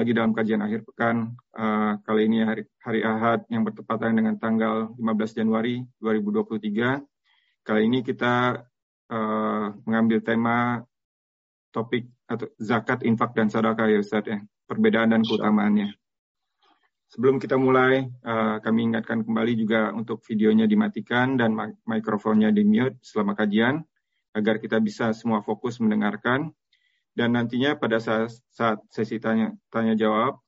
lagi dalam kajian akhir pekan. Uh, kali ini hari, hari Ahad yang bertepatan dengan tanggal 15 Januari 2023. Kali ini kita uh, mengambil tema topik atau zakat, infak, dan sedekah ya Ustaz ya. Perbedaan dan keutamaannya. Sebelum kita mulai, uh, kami ingatkan kembali juga untuk videonya dimatikan dan mikrofonnya di mute selama kajian, agar kita bisa semua fokus mendengarkan dan nantinya pada saat, sesi tanya, tanya jawab,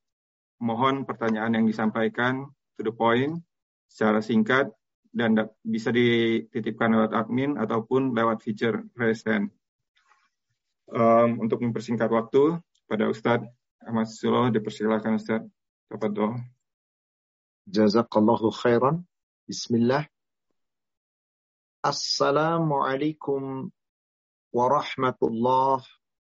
mohon pertanyaan yang disampaikan to the point, secara singkat, dan bisa dititipkan lewat admin ataupun lewat feature hand. Um, untuk mempersingkat waktu, pada Ustadz Ahmad Sulo dipersilakan Ustadz. Tafadol. Jazakallahu khairan. Bismillah. Assalamualaikum warahmatullahi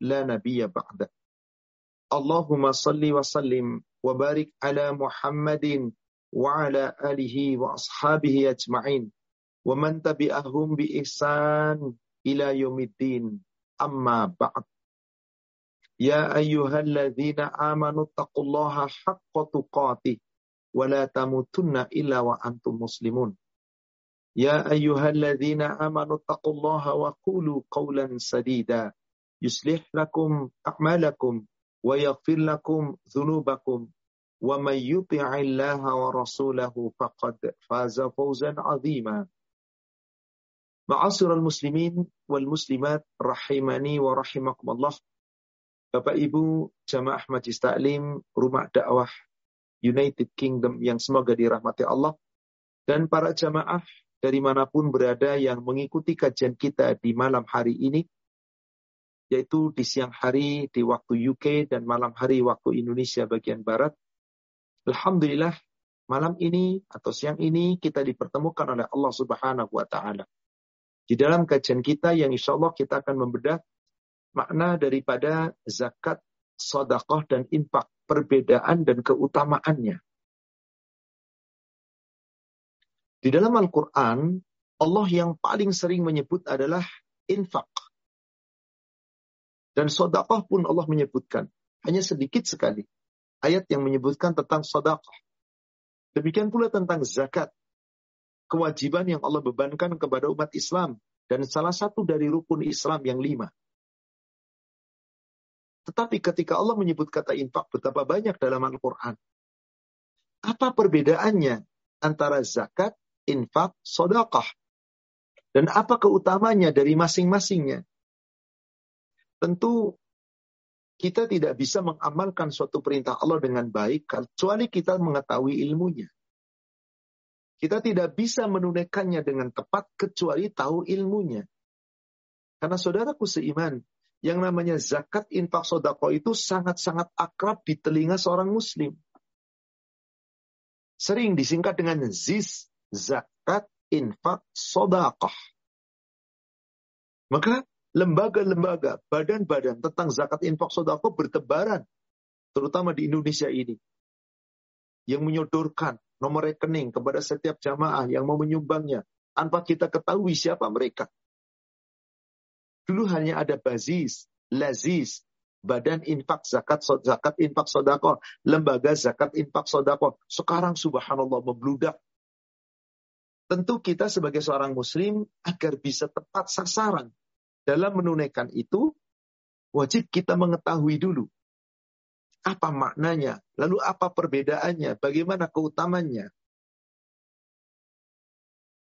لا نبي بعده. اللهم صل وسلم وبارك على محمد وعلى آله وأصحابه أجمعين. ومن تبعهم بإحسان إلى يوم الدين. أما بعد. يا أيها الذين آمنوا اتقوا الله حق تقاته ولا تموتن إلا وأنتم مسلمون. يا أيها الذين آمنوا اتقوا الله وقولوا قولا سديدا. يصلح لكم أعمالكم ويغفر لكم ذنوبكم ومن يطع الله ورسوله فقد فاز فوزا عظيما معاشر المسلمين والmuslimat rahimani wa rahimakumullah Bapak Ibu jamaah Majlis Taklim Rumah Dakwah United Kingdom yang semoga dirahmati Allah dan para jamaah dari manapun berada yang mengikuti kajian kita di malam hari ini yaitu di siang hari di waktu UK dan malam hari waktu Indonesia bagian Barat. Alhamdulillah malam ini atau siang ini kita dipertemukan oleh Allah Subhanahu wa taala. Di dalam kajian kita yang insya Allah kita akan membedah makna daripada zakat, sodakoh, dan infak, perbedaan dan keutamaannya. Di dalam Al-Quran, Allah yang paling sering menyebut adalah infak. Dan sodakoh pun Allah menyebutkan. Hanya sedikit sekali. Ayat yang menyebutkan tentang sodakoh. Demikian pula tentang zakat. Kewajiban yang Allah bebankan kepada umat Islam. Dan salah satu dari rukun Islam yang lima. Tetapi ketika Allah menyebut kata infak betapa banyak dalam Al-Quran. Apa perbedaannya antara zakat, infak, sodakah? Dan apa keutamanya dari masing-masingnya? Tentu kita tidak bisa mengamalkan suatu perintah Allah dengan baik kecuali kita mengetahui ilmunya. Kita tidak bisa menunaikannya dengan tepat kecuali tahu ilmunya. Karena saudaraku seiman, yang namanya zakat infak sodako itu sangat-sangat akrab di telinga seorang muslim. Sering disingkat dengan ZIS, zakat infak sodakoh. Maka lembaga-lembaga, badan-badan tentang zakat infak sodako bertebaran. Terutama di Indonesia ini. Yang menyodorkan nomor rekening kepada setiap jamaah yang mau menyumbangnya. Tanpa kita ketahui siapa mereka. Dulu hanya ada bazis, lazis, badan infak zakat zakat infak sodako, lembaga zakat infak sodako. Sekarang subhanallah membludak. Tentu kita sebagai seorang muslim agar bisa tepat sasaran dalam menunaikan itu, wajib kita mengetahui dulu apa maknanya, lalu apa perbedaannya, bagaimana keutamannya.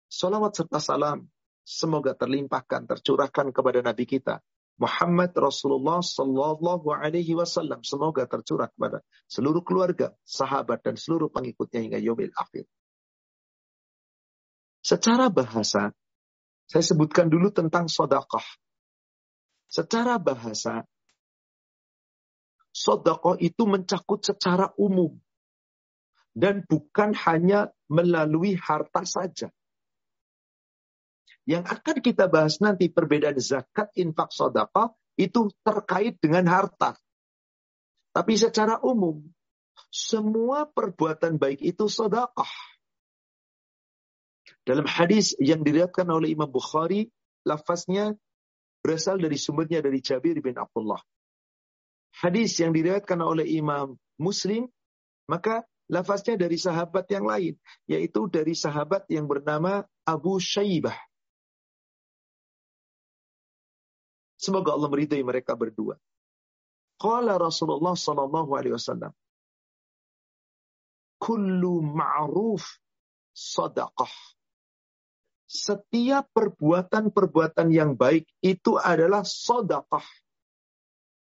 Salawat serta salam semoga terlimpahkan, tercurahkan kepada Nabi kita Muhammad Rasulullah Sallallahu Alaihi Wasallam. Semoga tercurah kepada seluruh keluarga, sahabat dan seluruh pengikutnya hingga yomil akhir. Secara bahasa, saya sebutkan dulu tentang sodakah. Secara bahasa, Sodakoh itu mencakup secara umum. Dan bukan hanya melalui harta saja. Yang akan kita bahas nanti perbedaan zakat, infak, sodakoh itu terkait dengan harta. Tapi secara umum, semua perbuatan baik itu sodakoh. Dalam hadis yang diriatkan oleh Imam Bukhari, lafaznya berasal dari sumbernya dari Jabir bin Abdullah hadis yang diriwayatkan oleh Imam Muslim, maka lafaznya dari sahabat yang lain, yaitu dari sahabat yang bernama Abu Syaibah. Semoga Allah meridai mereka berdua. Qala Rasulullah sallallahu alaihi wasallam, "Kullu ma'ruf sadaqah." Setiap perbuatan-perbuatan yang baik itu adalah sedekah.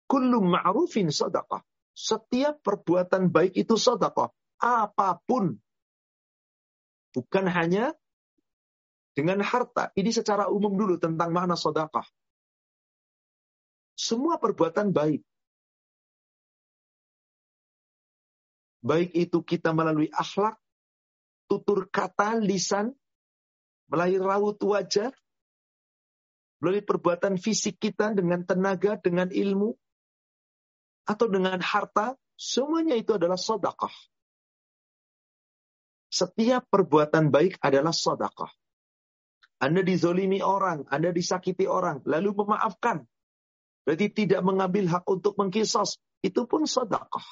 Kullu ma'rufin sadaqah. Setiap perbuatan baik itu sadaqah. Apa pun. Bukan hanya dengan harta. Ini secara umum dulu tentang makna sadaqah. Semua perbuatan baik. Baik itu kita melalui akhlak, tutur kata, lisan, melalui raut wajah, melalui perbuatan fisik kita dengan tenaga, dengan ilmu, atau dengan harta, semuanya itu adalah sodakah. Setiap perbuatan baik adalah sodakah. Anda dizolimi orang, Anda disakiti orang, lalu memaafkan. Berarti tidak mengambil hak untuk mengkisos. Itu pun sodakah.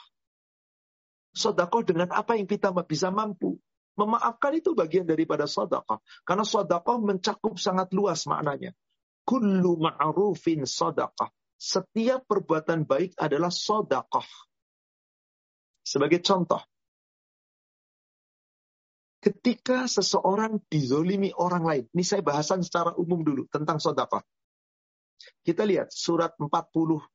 Sodakah dengan apa yang kita bisa mampu. Memaafkan itu bagian daripada sodakah. Karena sodakah mencakup sangat luas maknanya. Kullu ma'rufin sodakah setiap perbuatan baik adalah sodakoh. Sebagai contoh, ketika seseorang dizolimi orang lain, ini saya bahasan secara umum dulu tentang sodakoh. Kita lihat surat 42,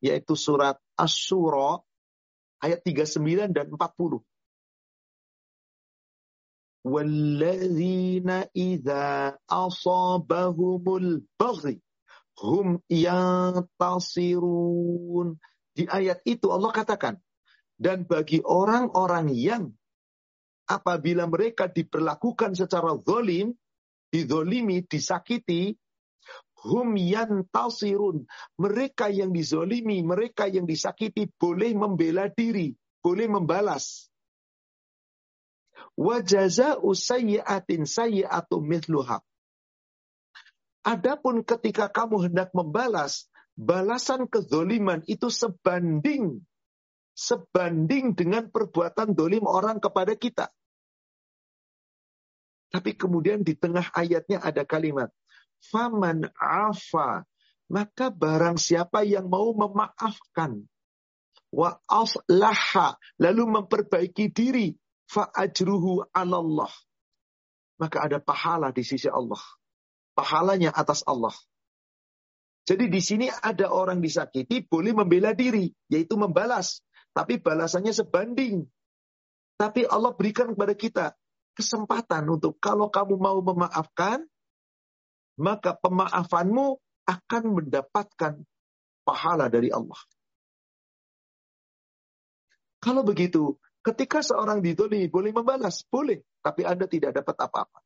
yaitu surat Asyura, ayat 39 dan 40. وَالَّذِينَ إِذَا أَصَابَهُمُ الْبَغْيِ hum tasirun. Di ayat itu Allah katakan, dan bagi orang-orang yang apabila mereka diperlakukan secara zolim, dizolimi, disakiti, hum tasirun. Mereka yang dizolimi, mereka yang disakiti boleh membela diri, boleh membalas. Sayyi'atu mithluha. Adapun ketika kamu hendak membalas, balasan kezoliman itu sebanding sebanding dengan perbuatan dolim orang kepada kita. Tapi kemudian di tengah ayatnya ada kalimat, Faman afa, maka barang siapa yang mau memaafkan, wa aslaha, lalu memperbaiki diri, fa ajruhu Allah. Maka ada pahala di sisi Allah pahalanya atas Allah. Jadi di sini ada orang disakiti boleh membela diri, yaitu membalas. Tapi balasannya sebanding. Tapi Allah berikan kepada kita kesempatan untuk kalau kamu mau memaafkan, maka pemaafanmu akan mendapatkan pahala dari Allah. Kalau begitu, ketika seorang ditolimi boleh membalas, boleh, tapi Anda tidak dapat apa-apa.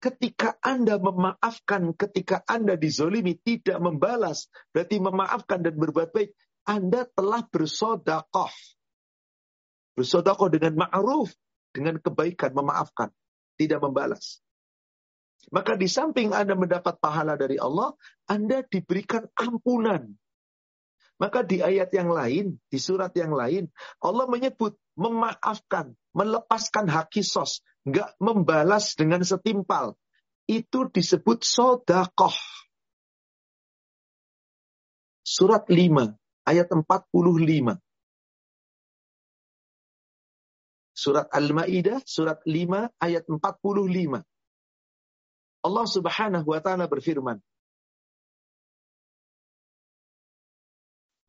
Ketika Anda memaafkan, ketika Anda dizolimi, tidak membalas, berarti memaafkan dan berbuat baik, Anda telah bersodakoh. Bersodakoh dengan ma'ruf, dengan kebaikan, memaafkan, tidak membalas. Maka di samping Anda mendapat pahala dari Allah, Anda diberikan ampunan. Maka di ayat yang lain, di surat yang lain, Allah menyebut memaafkan, melepaskan hak kisos, nggak membalas dengan setimpal. Itu disebut sodakoh. Surat 5, ayat 45. Surat Al-Ma'idah, surat 5, ayat 45. Allah subhanahu wa ta'ala berfirman.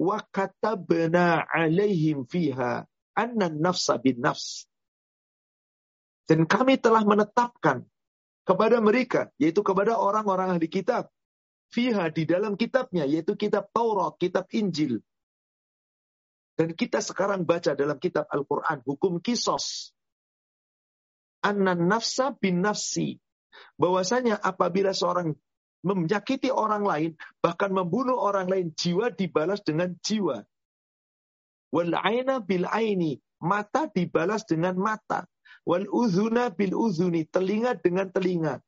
Wa katabna alaihim fiha anna nafsa bin nafs dan kami telah menetapkan kepada mereka, yaitu kepada orang-orang ahli kitab, fiha di dalam kitabnya, yaitu kitab Taurat, kitab Injil, Dan kita sekarang baca dalam kitab Al-Quran, hukum kisos. Anna nafsa bin nafsi. Bahwasanya apabila seorang menyakiti orang lain, bahkan membunuh orang lain, jiwa dibalas dengan jiwa. Wal aina bil aini, mata dibalas dengan mata. Wal uzuna bil uzuni, telinga dengan telinga.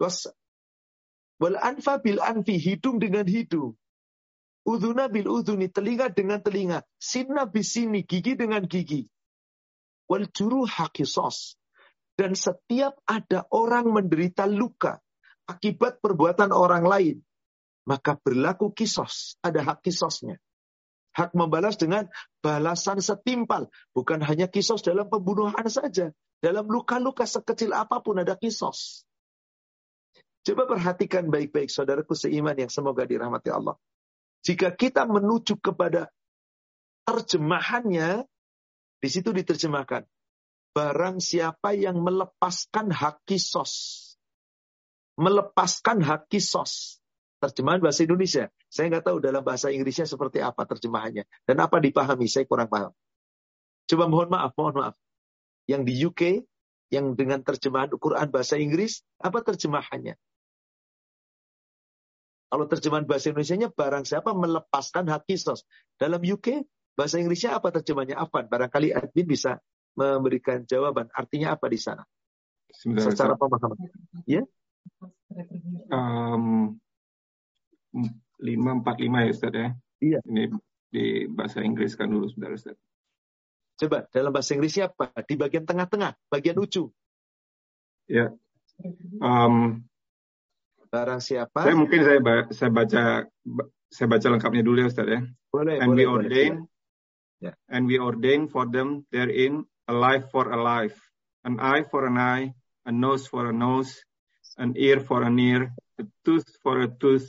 Was, wal anfa bil anfi, hidung dengan hidung. Udhuna bil udhuni, telinga dengan telinga. Sinna bisini, gigi dengan gigi. Wal juru hakisos. Dan setiap ada orang menderita luka akibat perbuatan orang lain, maka berlaku kisos. Ada hak kisosnya. Hak membalas dengan balasan setimpal. Bukan hanya kisos dalam pembunuhan saja. Dalam luka-luka sekecil apa pun ada kisos. Coba perhatikan baik-baik saudaraku seiman yang semoga dirahmati Allah. Jika kita menuju kepada terjemahannya, di situ diterjemahkan. Barang siapa yang melepaskan hak kisos. Melepaskan hak kisos. Terjemahan bahasa Indonesia. Saya nggak tahu dalam bahasa Inggrisnya seperti apa terjemahannya. Dan apa dipahami, saya kurang paham. Coba mohon maaf, mohon maaf. Yang di UK, yang dengan terjemahan Quran bahasa Inggris, apa terjemahannya? Kalau terjemahan bahasa Indonesia-nya barang siapa melepaskan hak kisos. Dalam UK, bahasa Inggrisnya apa terjemahannya? Apa? Barangkali admin bisa memberikan jawaban. Artinya apa di sana? Secara pemahaman. Ya? Um, 545 ya Ustaz ya? Iya. Ini di bahasa Inggris kan dulu sebentar Ustaz. Coba dalam bahasa Inggrisnya apa? Di bagian tengah-tengah, bagian ujung. Ya. Um, Barang siapa? Saya mungkin saya saya baca saya baca lengkapnya dulu ya Ustaz ya. Boleh, and boleh, we ordain boleh. and we ordain for them therein a life for a life, an eye for an eye, a nose for a nose, an ear for an ear, a tooth for a tooth,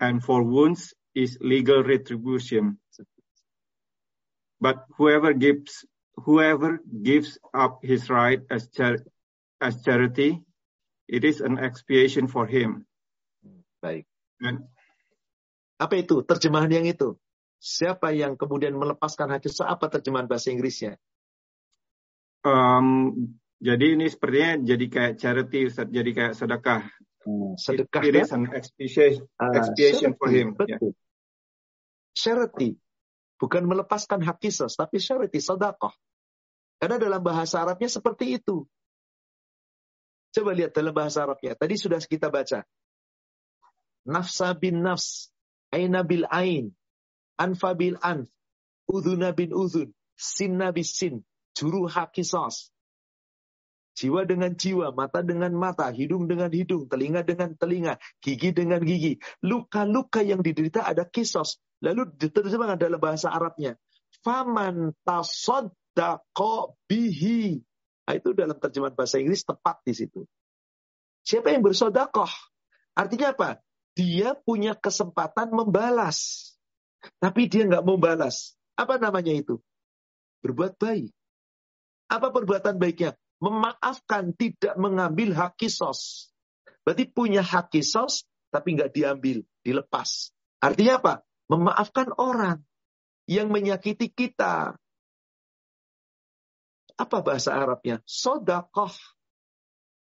and for wounds is legal retribution. But whoever gives whoever gives up his right as char as charity It is an expiation for him. Baik. Dan, apa itu terjemahan yang itu? Siapa yang kemudian melepaskan hati? Apa terjemahan bahasa Inggrisnya? Um, jadi ini sepertinya jadi kayak charity, Ustaz. jadi kayak sedekah. Hmm, sedekah. It, it is an expiation, uh, for him. Betul. Yeah. Charity bukan melepaskan hak kisah, tapi charity, sedekah. Karena dalam bahasa Arabnya seperti itu. Coba lihat dalam bahasa Arabnya. Tadi sudah kita baca. Nafsa bin nafs. Aina bil ain. Anfa bil anf. Udhuna bin udhun. Sinna bis sin. Juru hakisas. Jiwa dengan jiwa, mata dengan mata, hidung dengan hidung, telinga dengan telinga, gigi dengan gigi. Luka-luka yang diderita ada kisos. Lalu diterjemahkan dalam bahasa Arabnya. Faman tasoddaqo bihi Nah, itu dalam terjemahan bahasa Inggris tepat di situ. Siapa yang bersodakoh? Artinya apa? Dia punya kesempatan membalas. Tapi dia nggak mau balas. Apa namanya itu? Berbuat baik. Apa perbuatan baiknya? Memaafkan, tidak mengambil hak kisos. Berarti punya hak kisos, tapi nggak diambil, dilepas. Artinya apa? Memaafkan orang yang menyakiti kita, apa bahasa Arabnya? Sodakoh.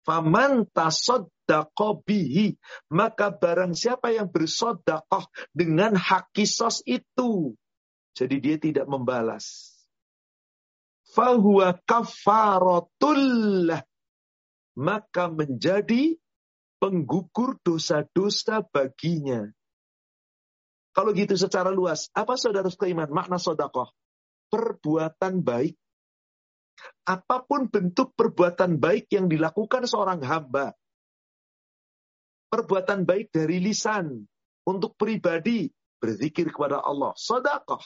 Faman bihi. Maka barang siapa yang bersodakoh dengan hak kisos itu. Jadi dia tidak membalas. Fahuwa kafaratullah. Maka menjadi penggugur dosa-dosa baginya. Kalau gitu secara luas, apa saudara sekalian makna sodakoh? Perbuatan baik apa pun bentuk perbuatan baik yang dilakukan seorang hamba. Perbuatan baik dari lisan untuk pribadi berzikir kepada Allah, sedekah.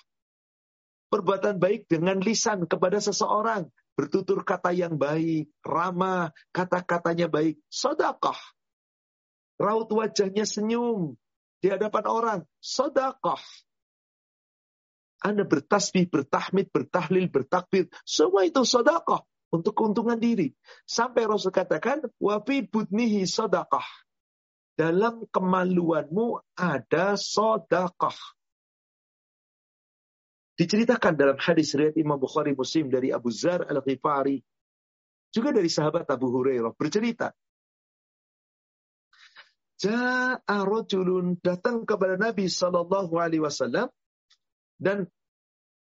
Perbuatan baik dengan lisan kepada seseorang, bertutur kata yang baik, ramah, kata-katanya baik, sedekah. Raut wajahnya senyum di hadapan orang, sedekah. Anda bertasbih, bertahmid, bertahlil, bertakbir. Semua itu sodakoh untuk keuntungan diri. Sampai Rasul katakan, wafi budnihi sodakoh. Dalam kemaluanmu ada sodakoh. Diceritakan dalam hadis riwayat Imam Bukhari Muslim dari Abu Zar Al-Ghifari juga dari sahabat Abu Hurairah bercerita Ja'a rajulun datang kepada Nabi Sallallahu Alaihi Wasallam dan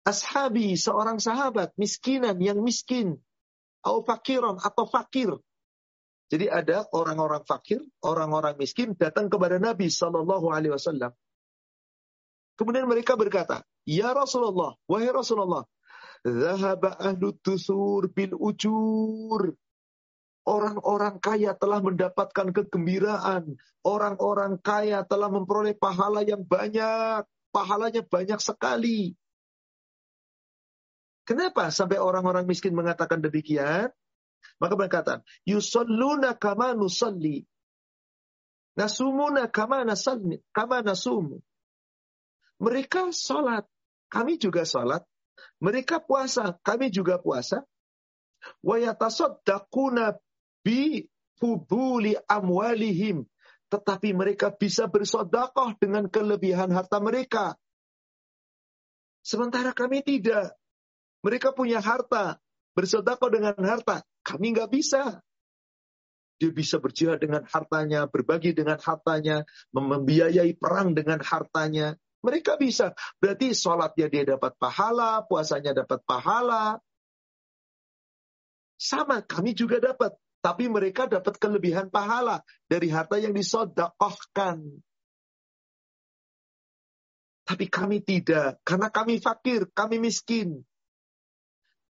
ashabi seorang sahabat miskinan yang miskin atau fakiran atau fakir. Jadi ada orang-orang fakir, orang-orang miskin datang kepada Nabi Sallallahu Alaihi Wasallam. Kemudian mereka berkata, Ya Rasulullah, wahai Rasulullah, Zahaba ahlu tusur bil ujur. Orang-orang kaya telah mendapatkan kegembiraan. Orang-orang kaya telah memperoleh pahala yang banyak. Pahalanya banyak sekali. Kenapa sampai orang-orang miskin mengatakan demikian? Maka berkata, yusalluna kama nusalli. Nasumuna kama nasalli, kama nasumu. Mereka salat, kami juga salat. Mereka puasa, kami juga puasa. Wa yatasaddaquna bi fuduli amwalihim. Tetapi mereka bisa bersodakoh dengan kelebihan harta mereka. Sementara kami tidak. Mereka punya harta. Bersodakoh dengan harta. Kami nggak bisa. Dia bisa berjihad dengan hartanya, berbagi dengan hartanya, membiayai perang dengan hartanya. Mereka bisa. Berarti sholatnya dia dapat pahala, puasanya dapat pahala. Sama, kami juga dapat. Tapi mereka dapat kelebihan pahala dari harta yang disodakohkan. Tapi kami tidak, karena kami fakir, kami miskin.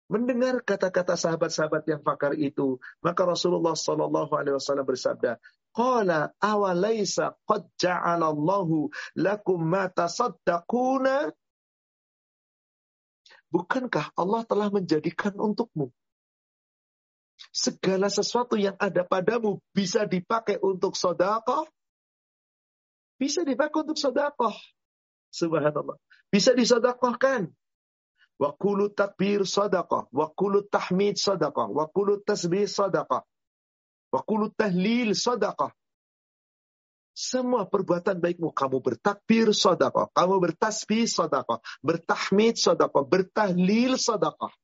Mendengar kata-kata sahabat-sahabat yang fakir itu, maka Rasulullah Shallallahu Alaihi Wasallam bersabda, "Qala awalaisa qad ja'alallahu lakum ma tasaddaquna?" Bukankah Allah telah menjadikan untukmu segala sesuatu yang ada padamu bisa dipakai untuk sodakoh, bisa dipakai untuk sodakoh. Subhanallah. Bisa disodakohkan. Wakulu takbir sodakoh. Wakulu tahmid sodakoh. Wakulu tasbih sodakoh. Wakulu tahlil sodakoh. Semua perbuatan baikmu. Kamu bertakbir sodakoh. Kamu bertasbih sodakoh. Bertahmid sodakoh. Bertahlil sodakoh.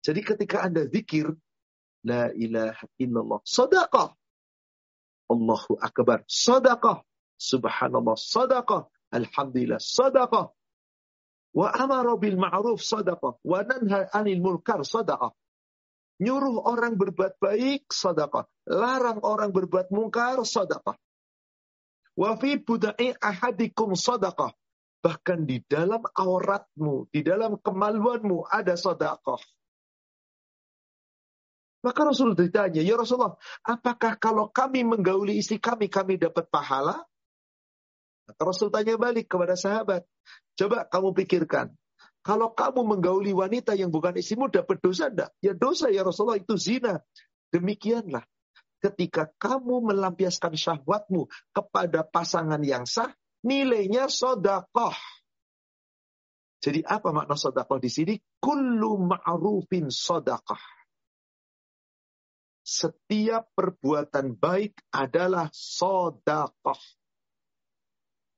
Jadi ketika Anda zikir, La ilaha illallah. Sadaqah. Allahu Akbar. Sadaqah. Subhanallah. Sadaqah. Alhamdulillah. Sadaqah. Wa amara bil ma'ruf sadaqah. Wa nanha anil mulkar sadaqah. Nyuruh orang berbuat baik, sadaqah. Larang orang berbuat mungkar, sadaqah. Wa fi budai ahadikum sadaqah. Bahkan di dalam auratmu, di dalam kemaluanmu ada sadaqah. Maka Rasul ditanya, ya Rasulullah, apakah kalau kami menggauli istri kami, kami dapat pahala? Maka Rasul tanya balik kepada sahabat, coba kamu pikirkan, kalau kamu menggauli wanita yang bukan istrimu dapat dosa enggak? Ya dosa ya Rasulullah itu zina. Demikianlah ketika kamu melampiaskan syahwatmu kepada pasangan yang sah, nilainya sodakoh. Jadi apa makna sodakoh di sini? Kullu ma'rufin sodakoh setiap perbuatan baik adalah sodakoh.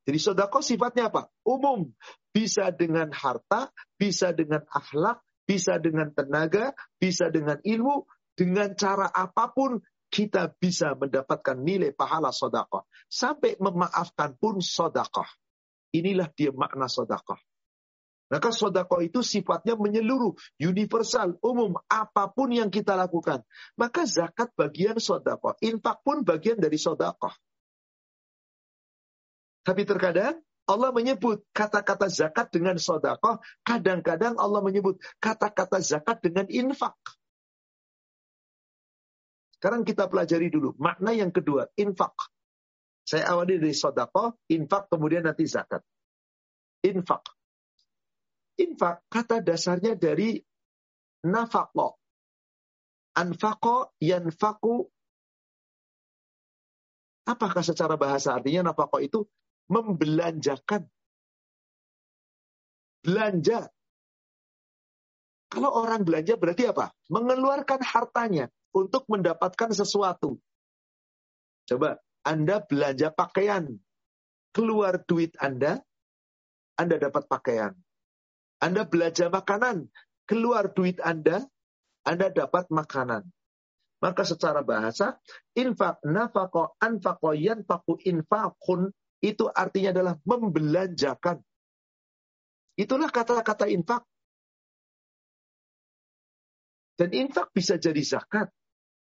Jadi sodakoh sifatnya apa? Umum. Bisa dengan harta, bisa dengan akhlak, bisa dengan tenaga, bisa dengan ilmu. Dengan cara apa pun kita bisa mendapatkan nilai pahala sodakoh. Sampai memaafkan pun sodakoh. Inilah dia makna sodakoh. Maka sodako itu sifatnya menyeluruh, universal, umum, apa pun yang kita lakukan. Maka zakat bagian sodako, infak pun bagian dari sodako. Tapi terkadang Allah menyebut kata-kata zakat dengan sodako, kadang-kadang Allah menyebut kata-kata zakat dengan infak. Sekarang kita pelajari dulu makna yang kedua, infak. Saya awali dari sodako, infak, kemudian nanti zakat. Infak. Infak kata dasarnya dari nafako. Anfako, yanfaku. Apakah secara bahasa artinya nafako itu membelanjakan. Belanja. Kalau orang belanja berarti apa? Mengeluarkan hartanya untuk mendapatkan sesuatu. Coba, Anda belanja pakaian. Keluar duit Anda, Anda dapat pakaian Anda belanja makanan, keluar duit Anda, Anda dapat makanan. Maka secara bahasa, infak, nafako, anfako, yanfaku, infakun, itu artinya adalah membelanjakan. Itulah kata-kata infak. Dan infak bisa jadi zakat.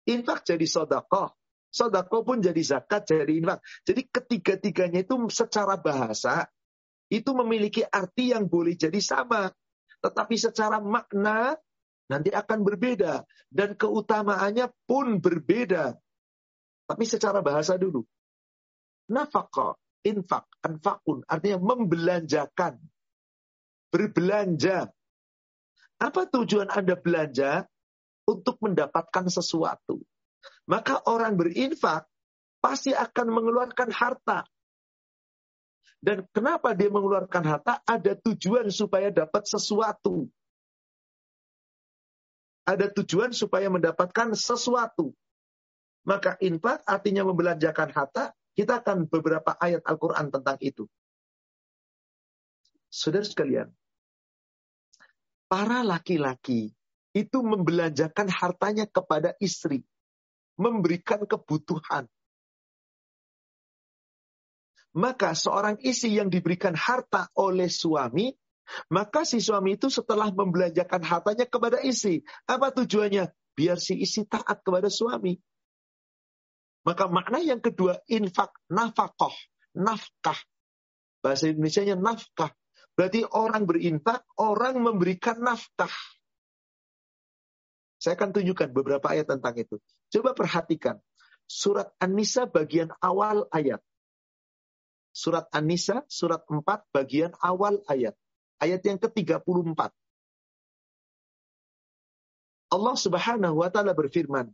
Infak jadi sodakoh. Sodakoh pun jadi zakat, jadi infak. Jadi ketiga-tiganya itu secara bahasa, itu memiliki arti yang boleh jadi sama. Tetapi secara makna, nanti akan berbeda. Dan keutamaannya pun berbeda. Tapi secara bahasa dulu. Nafkah, infak, anfakun, artinya membelanjakan. Berbelanja. Apa tujuan Anda belanja? Untuk mendapatkan sesuatu. Maka orang berinfak pasti akan mengeluarkan harta. Dan kenapa dia mengeluarkan harta? Ada tujuan supaya dapat sesuatu ada tujuan supaya mendapatkan sesuatu. Maka infak artinya membelanjakan harta. Kita akan beberapa ayat Al-Quran tentang itu. Saudara sekalian, para laki-laki itu membelanjakan hartanya kepada istri. Memberikan kebutuhan. Maka seorang istri yang diberikan harta oleh suami, maka si suami itu setelah membelanjakan hartanya kepada istri. Apa tujuannya? Biar si istri taat kepada suami. Maka makna yang kedua, infak, nafkah, nafkah. Bahasa Indonesia-nya nafkah. Berarti orang berinfak, orang memberikan nafkah. Saya akan tunjukkan beberapa ayat tentang itu. Coba perhatikan. Surat An-Nisa bagian awal ayat. Surat An-Nisa, surat 4 bagian awal ayat ayat yang ke-34. Allah Subhanahu wa taala berfirman,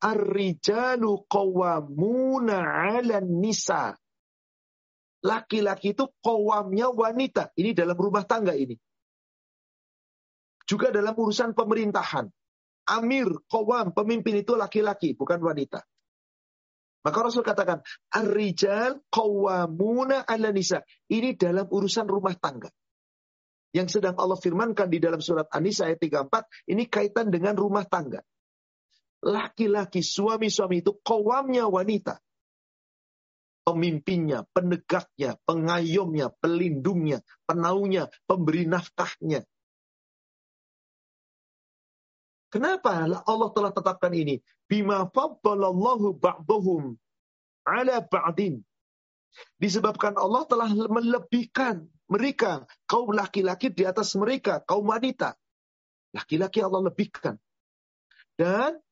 "Ar-rijalu qawwamuna 'alan nisa." Laki-laki itu kawamnya wanita. Ini dalam rumah tangga ini. Juga dalam urusan pemerintahan. Amir, kawam, pemimpin itu laki-laki, bukan wanita. Maka Rasul katakan, Ar-rijal qawwamuna 'ala nisa. Ini dalam urusan rumah tangga yang sedang Allah firmankan di dalam surat An-Nisa ayat 34, ini kaitan dengan rumah tangga. Laki-laki, suami-suami itu kawamnya wanita. Pemimpinnya, penegaknya, pengayomnya, pelindungnya, penaunya, pemberi nafkahnya. Kenapa Allah telah tetapkan ini? Bima faddalallahu ba'dahum ala ba'din. Disebabkan Allah telah melebihkan mereka, kaum laki-laki di atas mereka, kaum wanita. Laki-laki Allah lebihkan. Dan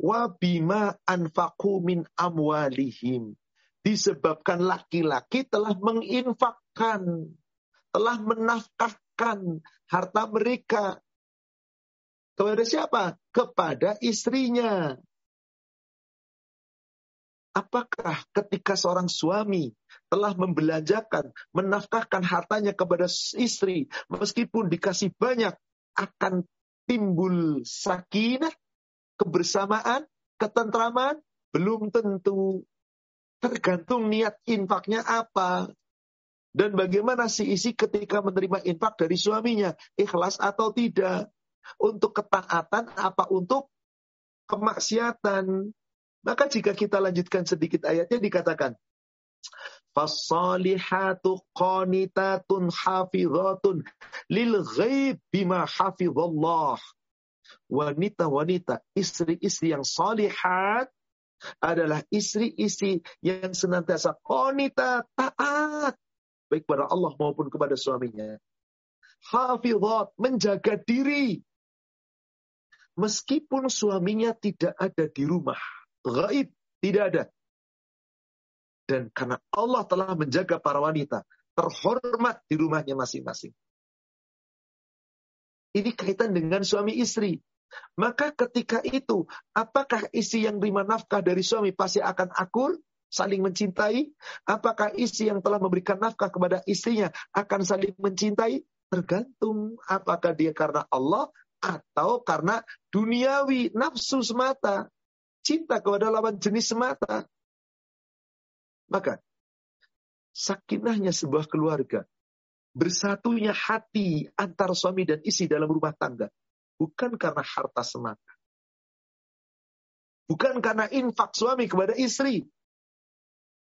wabima anfaku min amwalihim. Disebabkan laki-laki telah menginfakkan, telah menafkahkan harta mereka. Kepada siapa? Kepada istrinya. Apakah ketika seorang suami telah membelanjakan, menafkahkan hartanya kepada istri, meskipun dikasih banyak, akan timbul sakinah, kebersamaan, ketentraman? Belum tentu. Tergantung niat infaknya apa. Dan bagaimana si isi ketika menerima infak dari suaminya. Ikhlas atau tidak. Untuk ketaatan apa untuk kemaksiatan. Maka jika kita lanjutkan sedikit ayatnya dikatakan, Fasalihatu qanitatun hafizatun lil ghaib bima hafizallah. Wanita-wanita, istri-istri yang salihat adalah istri-istri yang senantiasa qanita taat baik kepada Allah maupun kepada suaminya. Hafizat menjaga diri meskipun suaminya tidak ada di rumah gaib, tidak ada. Dan karena Allah telah menjaga para wanita, terhormat di rumahnya masing-masing. Ini kaitan dengan suami istri. Maka ketika itu, apakah istri yang terima nafkah dari suami pasti akan akur, saling mencintai? Apakah istri yang telah memberikan nafkah kepada istrinya akan saling mencintai? Tergantung apakah dia karena Allah atau karena duniawi, nafsu semata cinta kepada lawan jenis semata. Maka, sakinahnya sebuah keluarga bersatunya hati antar suami dan istri dalam rumah tangga. Bukan karena harta semata. Bukan karena infak suami kepada istri.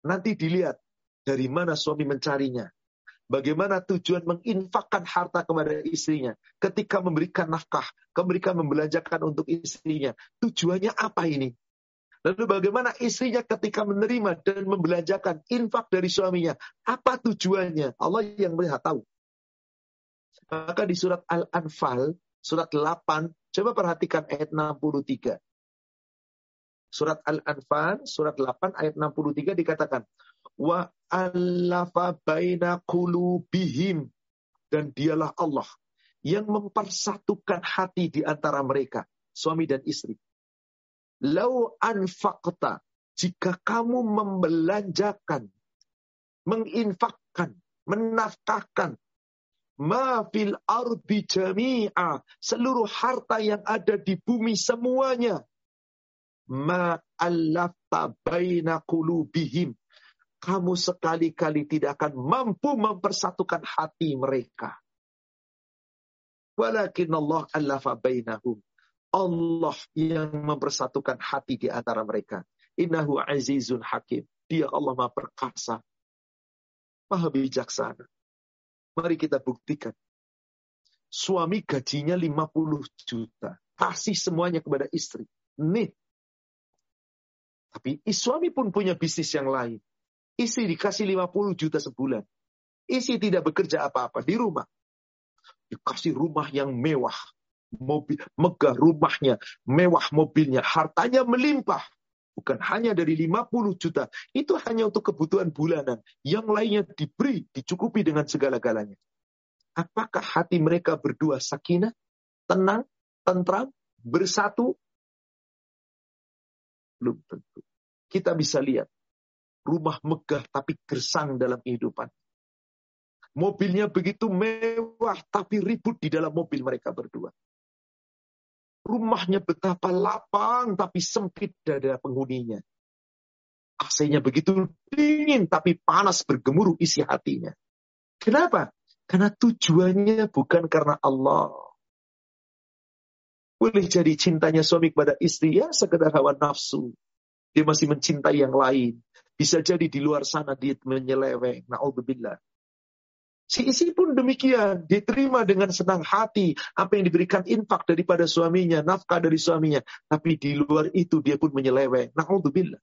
Nanti dilihat dari mana suami mencarinya. Bagaimana tujuan menginfakkan harta kepada istrinya. Ketika memberikan nafkah, ketika membelanjakan untuk istrinya. Tujuannya apa ini? Lalu bagaimana istrinya ketika menerima dan membelanjakan infak dari suaminya? Apa tujuannya? Allah yang melihat tahu. Maka di surat Al-Anfal, surat 8, coba perhatikan ayat 63. Surat Al-Anfal, surat 8 ayat 63 dikatakan, Wa allafa baina qulubihim. Dan dialah Allah yang mempersatukan hati di antara mereka, suami dan istri. Lau anfaqta, jika kamu membelanjakan, menginfakkan, menafkahkan, ma fil ardi jami'a, seluruh harta yang ada di bumi semuanya, ma'allafta baina qulubihim. Kamu sekali-kali tidak akan mampu mempersatukan hati mereka. Walakin Allah allafa bainahum. Allah yang mempersatukan hati di antara mereka. Innahu azizun hakim. Dia Allah maha perkasa. Maha bijaksana. Mari kita buktikan. Suami gajinya 50 juta. Kasih semuanya kepada istri. Nih, tapi suami pun punya bisnis yang lain. Istri dikasih 50 juta sebulan. Istri tidak bekerja apa-apa di rumah. Dikasih rumah yang mewah. Mobil, megah rumahnya, mewah mobilnya, hartanya melimpah. Bukan hanya dari 50 juta. Itu hanya untuk kebutuhan bulanan. Yang lainnya diberi, dicukupi dengan segala-galanya. Apakah hati mereka berdua sakinah, tenang, tentram, bersatu, belum tentu. Kita bisa lihat rumah megah tapi gersang dalam kehidupan. Mobilnya begitu mewah tapi ribut di dalam mobil mereka berdua. Rumahnya betapa lapang tapi sempit dada penghuninya. AC-nya begitu dingin tapi panas bergemuruh isi hatinya. Kenapa? Karena tujuannya bukan karena Allah. Boleh jadi cintanya suami kepada istri ya sekedar hawa nafsu. Dia masih mencintai yang lain. Bisa jadi di luar sana dia menyeleweng. Na'udzubillah. Si istri pun demikian. Diterima dengan senang hati. Apa yang diberikan infak daripada suaminya. Nafkah dari suaminya. Tapi di luar itu dia pun menyeleweng. Na'udzubillah.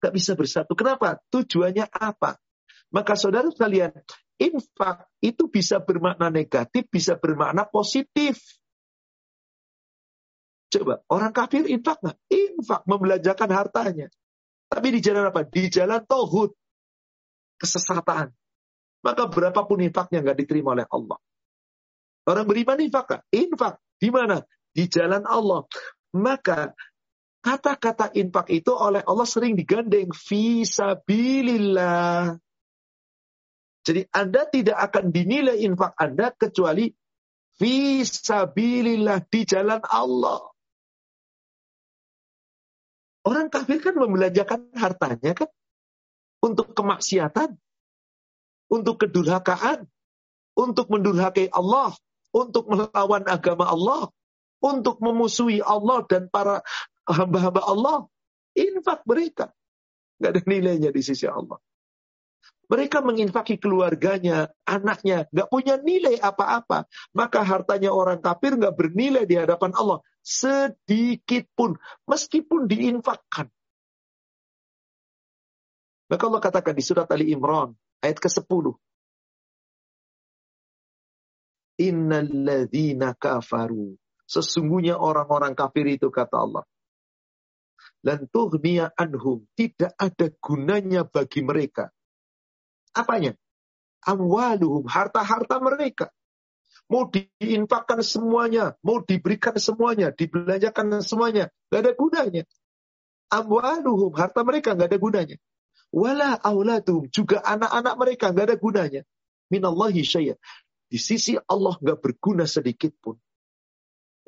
Gak bisa bersatu. Kenapa? Tujuannya apa? Maka saudara sekalian, infak itu bisa bermakna negatif, bisa bermakna positif. Coba, orang kafir infak nggak? Infak, membelanjakan hartanya. Tapi di jalan apa? Di jalan tohut. Kesesatan. Maka berapapun infaknya nggak diterima oleh Allah. Orang beriman infak? Infak. Di mana? Di jalan Allah. Maka kata-kata infak itu oleh Allah sering digandeng. Fisabilillah. Jadi Anda tidak akan dinilai infak Anda kecuali Fisabilillah di jalan Allah. Orang kafir kan membelanjakan hartanya kan untuk kemaksiatan, untuk kedurhakaan, untuk mendurhakai Allah, untuk melawan agama Allah, untuk memusuhi Allah dan para hamba-hamba Allah. Infak mereka. Gak ada nilainya di sisi Allah. Mereka menginfaki keluarganya, anaknya, gak punya nilai apa-apa. Maka hartanya orang kafir gak bernilai di hadapan Allah. Sedikit pun, meskipun diinfakkan. Maka Allah katakan di surat Ali Imran, ayat ke-10. Innalladzina kafaru. Sesungguhnya orang-orang kafir itu kata Allah. Dan tuhniya anhum. Tidak ada gunanya bagi mereka apanya? Amwaluhum, harta-harta mereka. Mau diinfakkan semuanya, mau diberikan semuanya, dibelanjakan semuanya, gak ada gunanya. Amwaluhum, harta mereka gak ada gunanya. Wala auladuhum, juga anak-anak mereka gak ada gunanya. Minallahi syaya. Di sisi Allah gak berguna sedikit pun.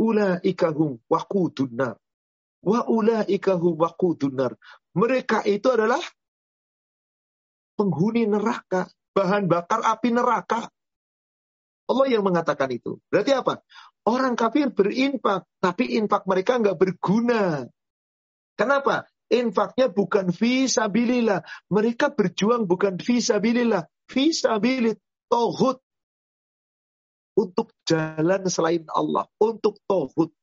Ulaikahum wakudunar. Wa ulaikahum wakudunar. Mereka itu adalah penghuni neraka. bahan bakar api neraka. Allah yang mengatakan itu. Berarti apa? Orang kafir berinfak, tapi infak mereka nggak berguna. Kenapa? Infaknya bukan visabilillah. Mereka berjuang bukan visabilillah. Visabilit tohut. Untuk jalan selain Allah. Untuk tohut.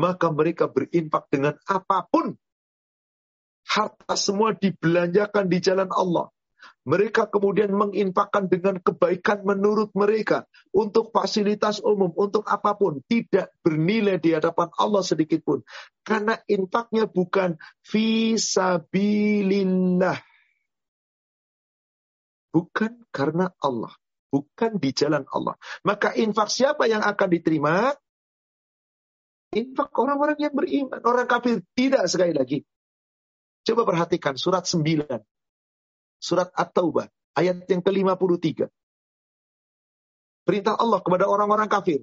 Maka mereka berinfak dengan apa pun. Harta semua dibelanjakan di jalan Allah. Mereka kemudian menginfakkan dengan kebaikan menurut mereka untuk fasilitas umum, untuk apa pun, tidak bernilai di hadapan Allah sedikit pun. Karena infaknya bukan visabilillah. Bukan karena Allah, bukan di jalan Allah. Maka infak siapa yang akan diterima? Infak orang-orang yang beriman, orang kafir tidak sekali lagi. Coba perhatikan surat 9 Surat At-Taubah ayat yang ke-53. Perintah Allah kepada orang-orang kafir.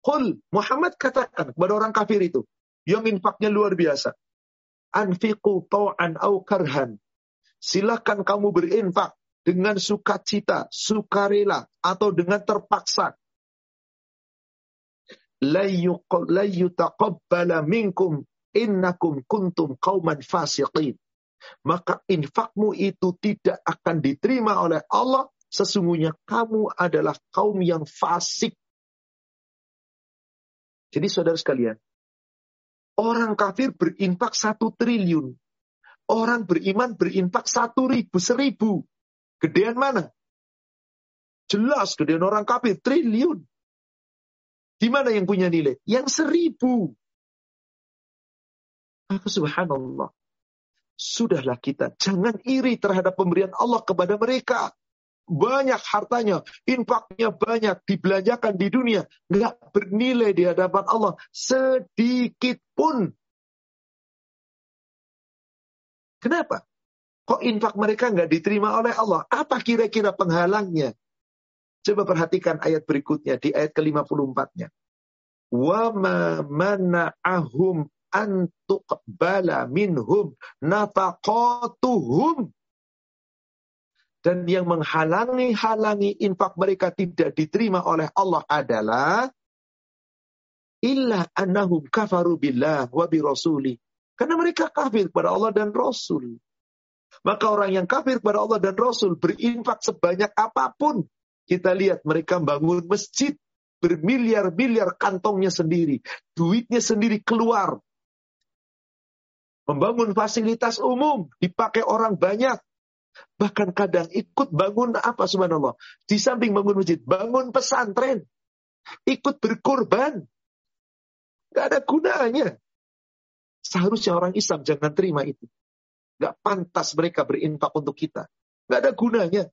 Qul Muhammad katakan kepada orang kafir itu yang infaknya luar biasa. Anfiqu tau'an au karhan. Silakan kamu berinfak dengan sukacita, sukarela atau dengan terpaksa. La minkum innakum kuntum qauman fasiqin maka infakmu itu tidak akan diterima oleh Allah. Sesungguhnya kamu adalah kaum yang fasik. Jadi saudara sekalian, orang kafir berinfak satu triliun. Orang beriman berinfak satu ribu, seribu. Gedean mana? Jelas gedean orang kafir, triliun. Di mana yang punya nilai? Yang seribu. Subhanallah. Sudahlah kita, jangan iri terhadap pemberian Allah kepada mereka. Banyak hartanya, infaknya banyak, dibelanjakan di dunia. Nggak bernilai di hadapan Allah sedikit pun. Kenapa? Kok infak mereka nggak diterima oleh Allah? Apa kira-kira penghalangnya? Coba perhatikan ayat berikutnya di ayat ke-54-nya. Wa ma antuqbala minhum nafaqatuhum dan yang menghalangi-halangi infak mereka tidak diterima oleh Allah adalah illa annahum kafaru billah wa bi rasuli. Karena mereka kafir kepada Allah dan Rasul. Maka orang yang kafir kepada Allah dan Rasul berinfak sebanyak apa pun. Kita lihat mereka bangun masjid bermiliar-miliar kantongnya sendiri. Duitnya sendiri keluar Membangun fasilitas umum dipakai orang banyak. Bahkan kadang ikut bangun apa subhanallah. Di samping bangun masjid, bangun pesantren. Ikut berkorban. Gak ada gunanya. Seharusnya orang Islam jangan terima itu. Gak pantas mereka berinfak untuk kita. Gak ada gunanya.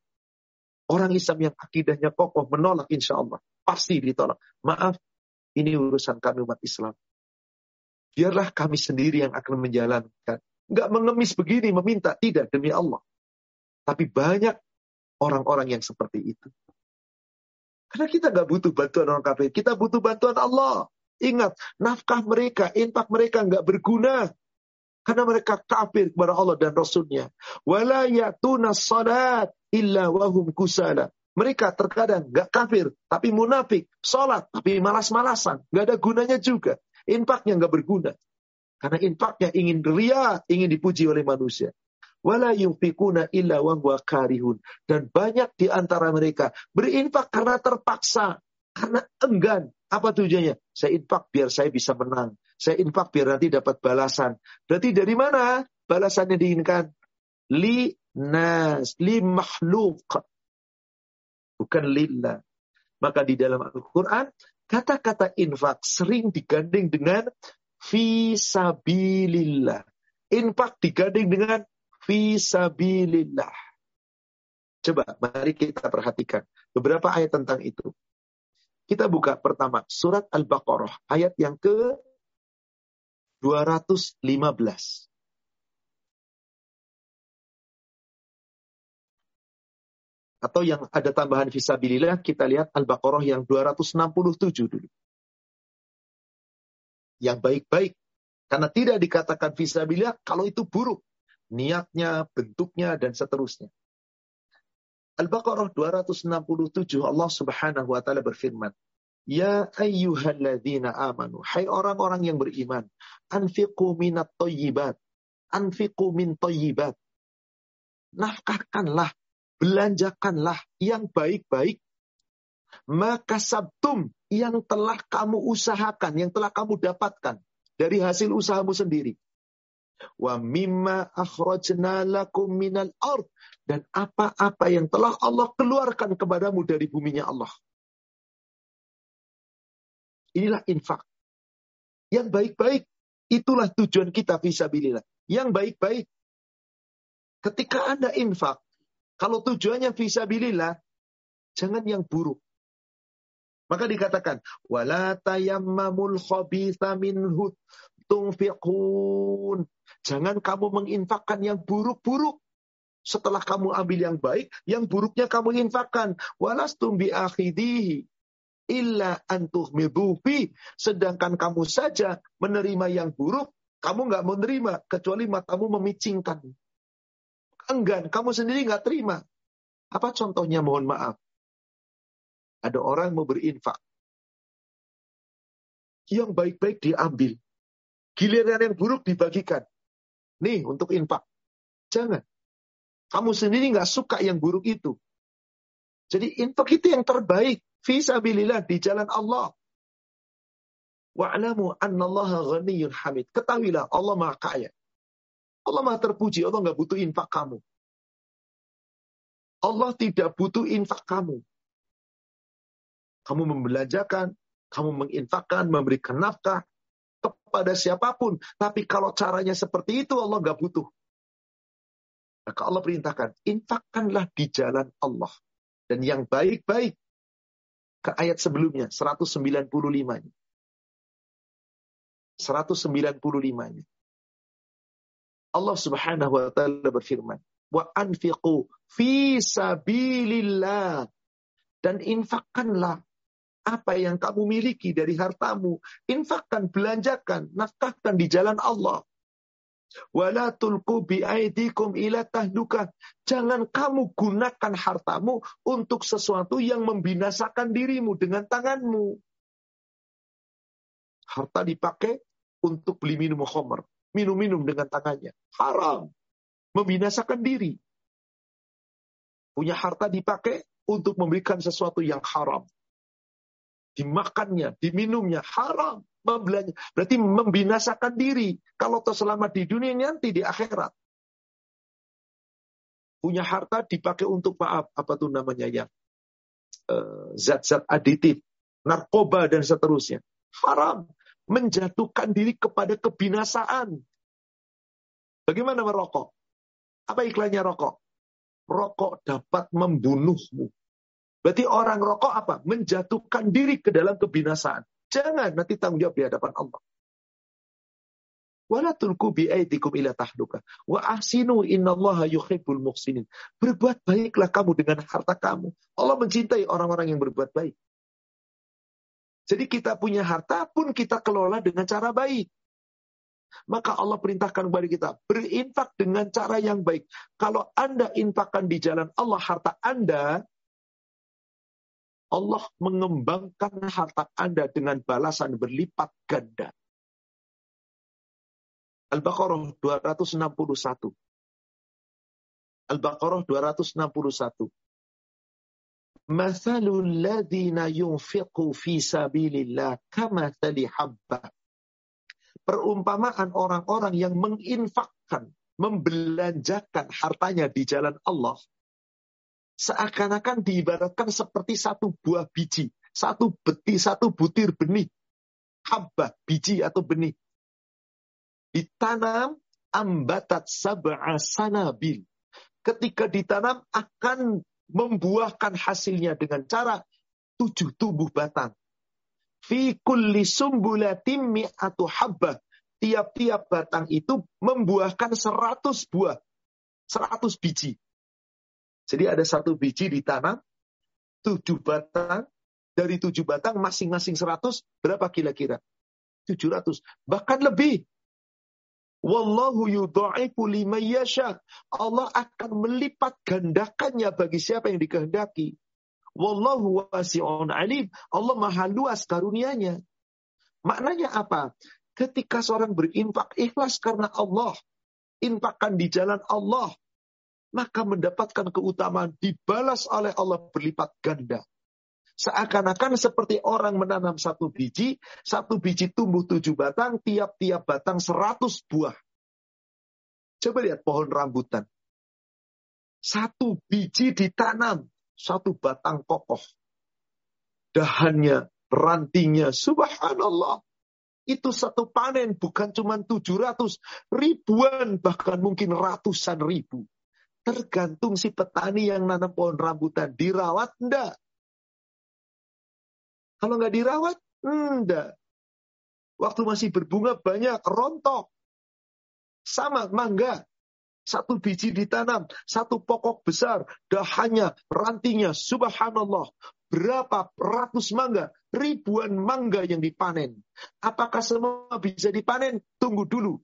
Orang Islam yang akidahnya kokoh menolak insya Allah. Pasti ditolak. Maaf, ini urusan kami umat Islam. Biarlah kami sendiri yang akan menjalankan. Enggak mengemis begini, meminta. Tidak, demi Allah. Tapi banyak orang-orang yang seperti itu. Karena kita nggak butuh bantuan orang kafir. Kita butuh bantuan Allah. Ingat, nafkah mereka, infak mereka nggak berguna. Karena mereka kafir kepada Allah dan Rasulnya. Wala yatuna salat illa wahum kusala. Mereka terkadang nggak kafir, tapi munafik. Sholat, tapi malas-malasan. Nggak ada gunanya juga. Infaknya nggak berguna. Karena infaknya ingin ria, ingin dipuji oleh manusia. Wala yunfikuna illa wa karihun. Dan banyak di antara mereka berinfak karena terpaksa. Karena enggan. Apa tujuannya? Saya infak biar saya bisa menang. Saya infak biar nanti dapat balasan. Berarti dari mana balasannya diinginkan? Li nas, li makhluk. Bukan lillah. Maka di dalam Al-Quran Kata-kata infak sering digandeng dengan visabilillah. Infak digandeng dengan visabilillah. Coba mari kita perhatikan beberapa ayat tentang itu. Kita buka pertama surat Al-Baqarah ayat yang ke 215. Atau yang ada tambahan visabilillah, kita lihat Al-Baqarah yang 267 dulu. Yang baik-baik. Karena tidak dikatakan visabilillah kalau itu buruk. Niatnya, bentuknya, dan seterusnya. Al-Baqarah 267 Allah Subhanahu wa taala berfirman, Ya ayyuhalladzina amanu, hai orang-orang yang beriman, anfiqu minat thayyibat, anfiqu min thayyibat. Nafkahkanlah, belanjakanlah yang baik-baik. Maka sabtum yang telah kamu usahakan, yang telah kamu dapatkan dari hasil usahamu sendiri. Wa mimma akhrajna lakum minal ard dan apa-apa yang telah Allah keluarkan kepadamu dari buminya Allah. Inilah infak. Yang baik-baik, itulah tujuan kita visabilillah. Yang baik-baik. Ketika Anda infak, kalau tujuannya visabilillah, jangan yang buruk. Maka dikatakan, wala tayammamul khabitha. Jangan kamu menginfakkan yang buruk-buruk. Setelah kamu ambil yang baik, yang buruknya kamu infakkan. Walastum bi akhidihi illa antuh. Sedangkan kamu saja menerima yang buruk, kamu nggak menerima kecuali matamu memicingkan. Enggan, kamu sendiri nggak terima. Apa contohnya mohon maaf? Ada orang mau berinfak. Yang baik-baik diambil. Giliran yang buruk dibagikan. Nih untuk infak. Jangan. Kamu sendiri nggak suka yang buruk itu. Jadi infak itu yang terbaik. Fisabilillah di jalan Allah. Wa'lamu annallaha ghaniyun hamid. Ketahuilah Allah maha kaya. Allah maha terpuji. Allah nggak butuh infak kamu. Allah tidak butuh infak kamu. Kamu membelanjakan, kamu menginfakkan, memberikan nafkah kepada siapa pun. Tapi kalau caranya seperti itu, Allah nggak butuh. Maka Allah perintahkan, infakkanlah di jalan Allah. Dan yang baik-baik ke ayat sebelumnya 195-nya. 195-nya. Allah Subhanahu wa taala berfirman, "Wa anfiqu fi sabilillah." Dan infakkanlah apa yang kamu miliki dari hartamu. Infakkan, belanjakan, nafkahkan di jalan Allah. Wala tulku biaidikum ila. Jangan kamu gunakan hartamu untuk sesuatu yang membinasakan dirimu dengan tanganmu. Harta dipakai untuk beli minum khamr. Minum-minum dengan tangannya. Haram. Membinasakan diri. Punya harta dipakai untuk memberikan sesuatu yang haram. Dimakannya, diminumnya, haram membelanja. Berarti membinasakan diri. Kalau terselamat di dunia nanti di akhirat. Punya harta dipakai untuk maaf. Apa tuh namanya ya? Zat-zat aditif. Narkoba dan seterusnya. Haram. Menjatuhkan diri kepada kebinasaan. Bagaimana merokok? Apa iklannya rokok? Rokok dapat membunuhmu. Berarti orang rokok apa? Menjatuhkan diri ke dalam kebinasaan. Jangan nanti tanggung jawab di hadapan Allah. Wala tulku bi'aidikum ila tahluka. Wa ahsinu innallaha yuhibbul muhsinin. Berbuat baiklah kamu dengan harta kamu. Allah mencintai orang-orang yang berbuat baik. Jadi kita punya harta pun kita kelola dengan cara baik. Maka Allah perintahkan kepada kita, berinfak dengan cara yang baik. Kalau Anda infakkan di jalan Allah harta Anda, Allah mengembangkan harta Anda dengan balasan berlipat ganda. Al-Baqarah 261. Al-Baqarah 261. Kamathali habba. Perumpamaan orang-orang yang menginfakkan, membelanjakan hartanya di jalan Allah seakan-akan diibaratkan seperti satu buah biji, satu beti, satu butir benih, habah, biji atau benih. Ditanam ambatat sab'a sanabil. Ketika ditanam akan membuahkan hasilnya dengan cara tujuh tubuh batang. Fi kulli sumbulatim mi'atu habbah. Tiap-tiap batang itu membuahkan seratus buah. Seratus biji. Jadi ada satu biji ditanam, tujuh batang, dari tujuh batang masing-masing seratus, berapa kira-kira? Tujuh ratus, bahkan lebih. Wallahu yudha'ifu liman yasha. Allah akan melipat gandakannya bagi siapa yang dikehendaki. Wallahu wasi'un alim. Allah maha luas karunianya. Maknanya apa? Ketika seorang berinfak ikhlas karena Allah, infakkan di jalan Allah, maka mendapatkan keutamaan dibalas oleh Allah berlipat ganda. Seakan-akan seperti orang menanam satu biji, satu biji tumbuh tujuh batang, tiap-tiap batang seratus buah. Coba lihat pohon rambutan. Satu biji ditanam, satu batang kokoh. Dahannya, rantingnya, subhanallah. Itu satu panen, bukan cuma tujuh ratus, ribuan, bahkan mungkin ratusan ribu. Tergantung si petani yang nanam pohon rambutan. Dirawat enggak? Kalau nggak dirawat, enggak. Waktu masih berbunga banyak, rontok. Sama mangga. Satu biji ditanam, satu pokok besar, dahannya, rantingnya, subhanallah. Berapa ratus mangga, ribuan mangga yang dipanen. Apakah semua bisa dipanen? Tunggu dulu.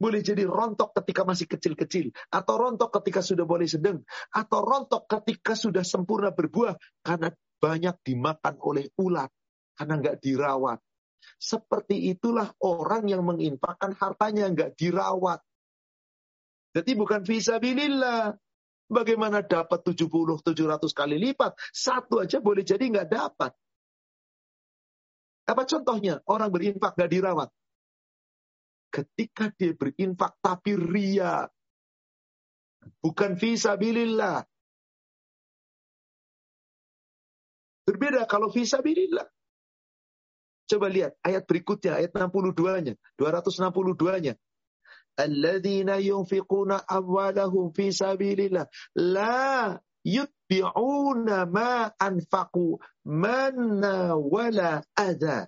Boleh jadi rontok ketika masih kecil-kecil. Atau rontok ketika sudah boleh sedang. Atau rontok ketika sudah sempurna berbuah. Karena banyak dimakan oleh ulat karena nggak dirawat. Seperti itulah orang yang menginfakkan hartanya nggak dirawat. Jadi bukan visabilillah. Bagaimana dapat 70, 700 kali lipat? Satu aja boleh jadi nggak dapat. Apa contohnya? Orang berinfak nggak dirawat. Ketika dia berinfak tapi ria. Bukan visabilillah. Berbeda kalau visabilillah. Coba lihat ayat berikutnya, ayat 62-nya, 262-nya. Alladzina yunfiquna amwalahum fi sabilillah la yutbi'una ma anfaqu manna wala adha.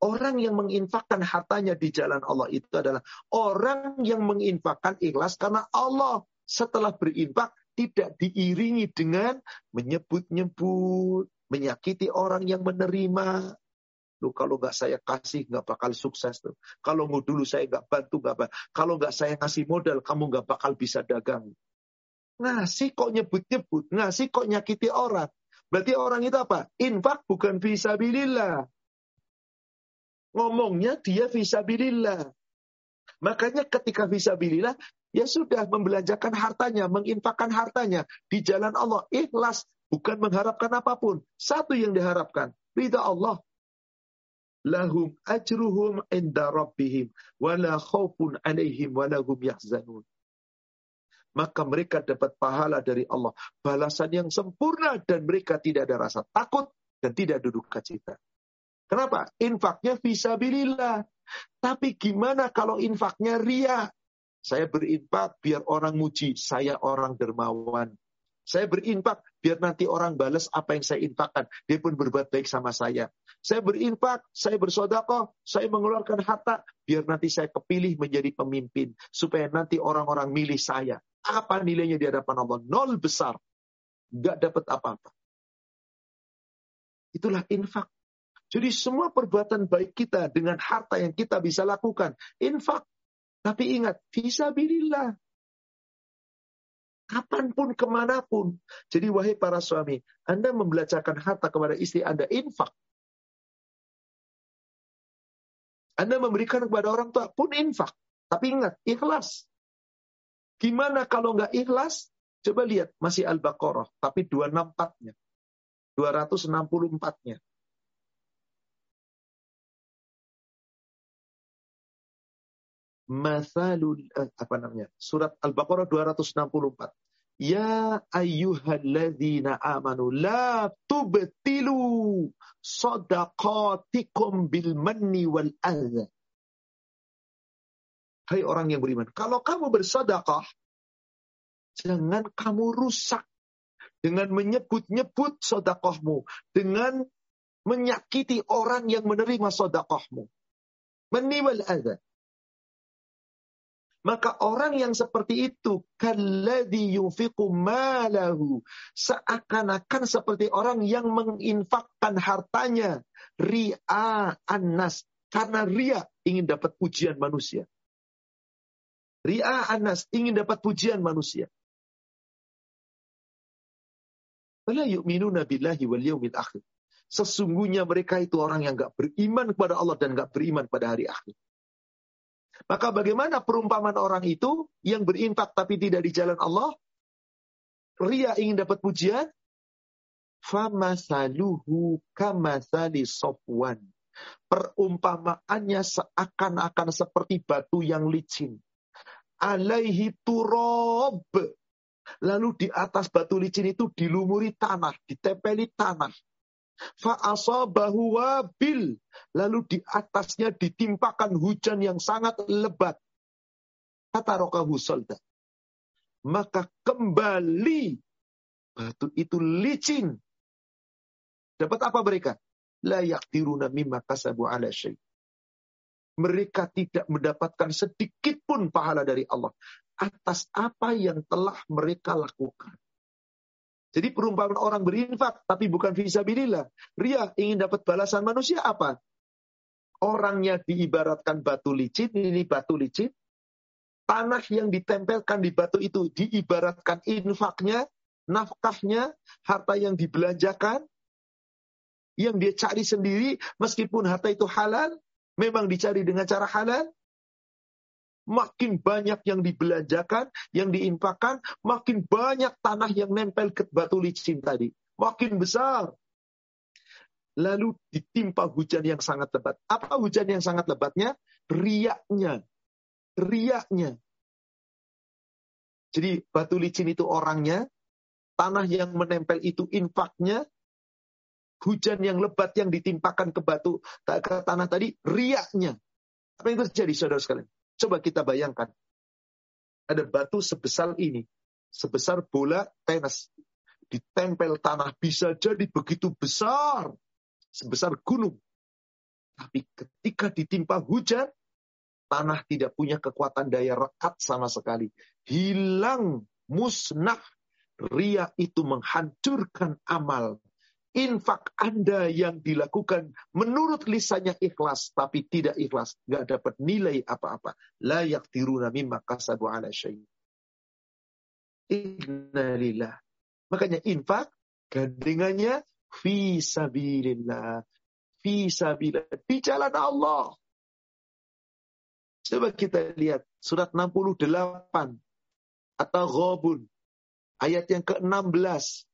Orang yang menginfakkan hartanya di jalan Allah itu adalah orang yang menginfakkan ikhlas karena Allah setelah berinfak tidak diiringi dengan menyebut-nyebut, menyakiti orang yang menerima. Lu kalau nggak saya kasih nggak bakal sukses tuh. Kalau mau dulu saya nggak bantu nggak apa. Kalau nggak saya ngasih modal kamu nggak bakal bisa dagang. Ngasih kok nyebut-nyebut, ngasih kok nyakiti orang. Berarti orang itu apa? Infak bukan visabilillah. Ngomongnya dia visabilillah. Makanya ketika visabilillah, ya sudah membelanjakan hartanya, menginfakkan hartanya di jalan Allah. Ikhlas, bukan mengharapkan apa pun. Satu yang diharapkan, ridha Allah. Lahum ajruhum inda rabbihim, wala khawfun alaihim, wala hum yahzanun. Maka mereka dapat pahala dari Allah. Balasan yang sempurna dan mereka tidak ada rasa takut dan tidak duduk kacita. Kenapa? Infaknya visabilillah. Tapi gimana kalau infaknya ria? Saya berinfak biar orang muji, saya orang dermawan. Saya berinfak biar nanti orang balas apa yang saya infakkan. Dia pun berbuat baik sama saya. Saya berinfak, saya bersodakoh, saya mengeluarkan harta biar nanti saya kepilih menjadi pemimpin. Supaya nanti orang-orang milih saya. Apa nilainya di hadapan Allah? Nol besar. Gak dapat apa-apa. Itulah infak. Jadi semua perbuatan baik kita dengan harta yang kita bisa lakukan. Infak. Tapi ingat, visabilillah. Kapan pun, ke mana pun. Jadi wahai para suami, Anda membelajarkan harta kepada istri Anda, infak. Anda memberikan kepada orang tua pun infak. Tapi ingat, ikhlas. Gimana kalau nggak ikhlas? Coba lihat, masih Al-Baqarah. Tapi 264-nya. 264-nya. Masalul eh, apa namanya? Surat Al-Baqarah 264. Ya ayyuhalladzina amanu la tubtilu sadaqatikum bil manni wal adha. Hai orang yang beriman, kalau kamu bersedekah jangan kamu rusak dengan menyebut-nyebut sedekahmu, dengan menyakiti orang yang menerima sedekahmu. Manni wal adha. Maka orang yang seperti itu kalladhi malahu seakan-akan seperti orang yang menginfakkan hartanya ria annas karena ria ingin dapat pujian manusia. Ria Anas ingin dapat pujian manusia. Yu'minuna wal akhir. Sesungguhnya mereka itu orang yang gak beriman kepada Allah dan gak beriman pada hari akhir. Maka bagaimana perumpamaan orang itu yang berinfak tapi tidak di jalan Allah? Ria ingin dapat pujian? Famasaluhu kamasali sofwan. Perumpamaannya seakan-akan seperti batu yang licin. Alaihi turob Lalu di atas batu licin itu dilumuri tanah, ditempeli tanah. Fa'asabahu wabil. Lalu di atasnya ditimpakan hujan yang sangat lebat. Kata rokahu solda. Maka kembali batu itu licin. Dapat apa mereka? Layak tiruna mimma kasabu ala syait mereka tidak mendapatkan sedikit pun pahala dari Allah atas apa yang telah mereka lakukan. Jadi perumpamaan orang berinfak tapi bukan visabilillah. Ria ingin dapat balasan manusia apa? Orangnya diibaratkan batu licin, ini batu licin. Tanah yang ditempelkan di batu itu diibaratkan infaknya, nafkahnya, harta yang dibelanjakan, yang dia cari sendiri, meskipun harta itu halal, memang dicari dengan cara halal, makin banyak yang dibelanjakan, yang diinfakkan, makin banyak tanah yang nempel ke batu licin tadi. Makin besar. Lalu ditimpa hujan yang sangat lebat. Apa hujan yang sangat lebatnya? Riaknya. Riaknya. Jadi batu licin itu orangnya, tanah yang menempel itu infaknya, hujan yang lebat yang ditimpakan ke batu ke tanah tadi riaknya. Apa yang terjadi saudara sekalian? Coba kita bayangkan. Ada batu sebesar ini. Sebesar bola tenis. Ditempel tanah bisa jadi begitu besar. Sebesar gunung. Tapi ketika ditimpa hujan, tanah tidak punya kekuatan daya rekat sama sekali. Hilang, musnah. Ria itu menghancurkan amal infak Anda yang dilakukan menurut lisannya ikhlas tapi tidak ikhlas, nggak dapat nilai apa-apa. La yaktiruna mimma kasabu ala syai. Innalillah. Makanya infak gandengannya fi sabilillah. Fi sabilillah. Di jalan Allah. Coba kita lihat surat 68 atau Ghabun ayat yang ke-16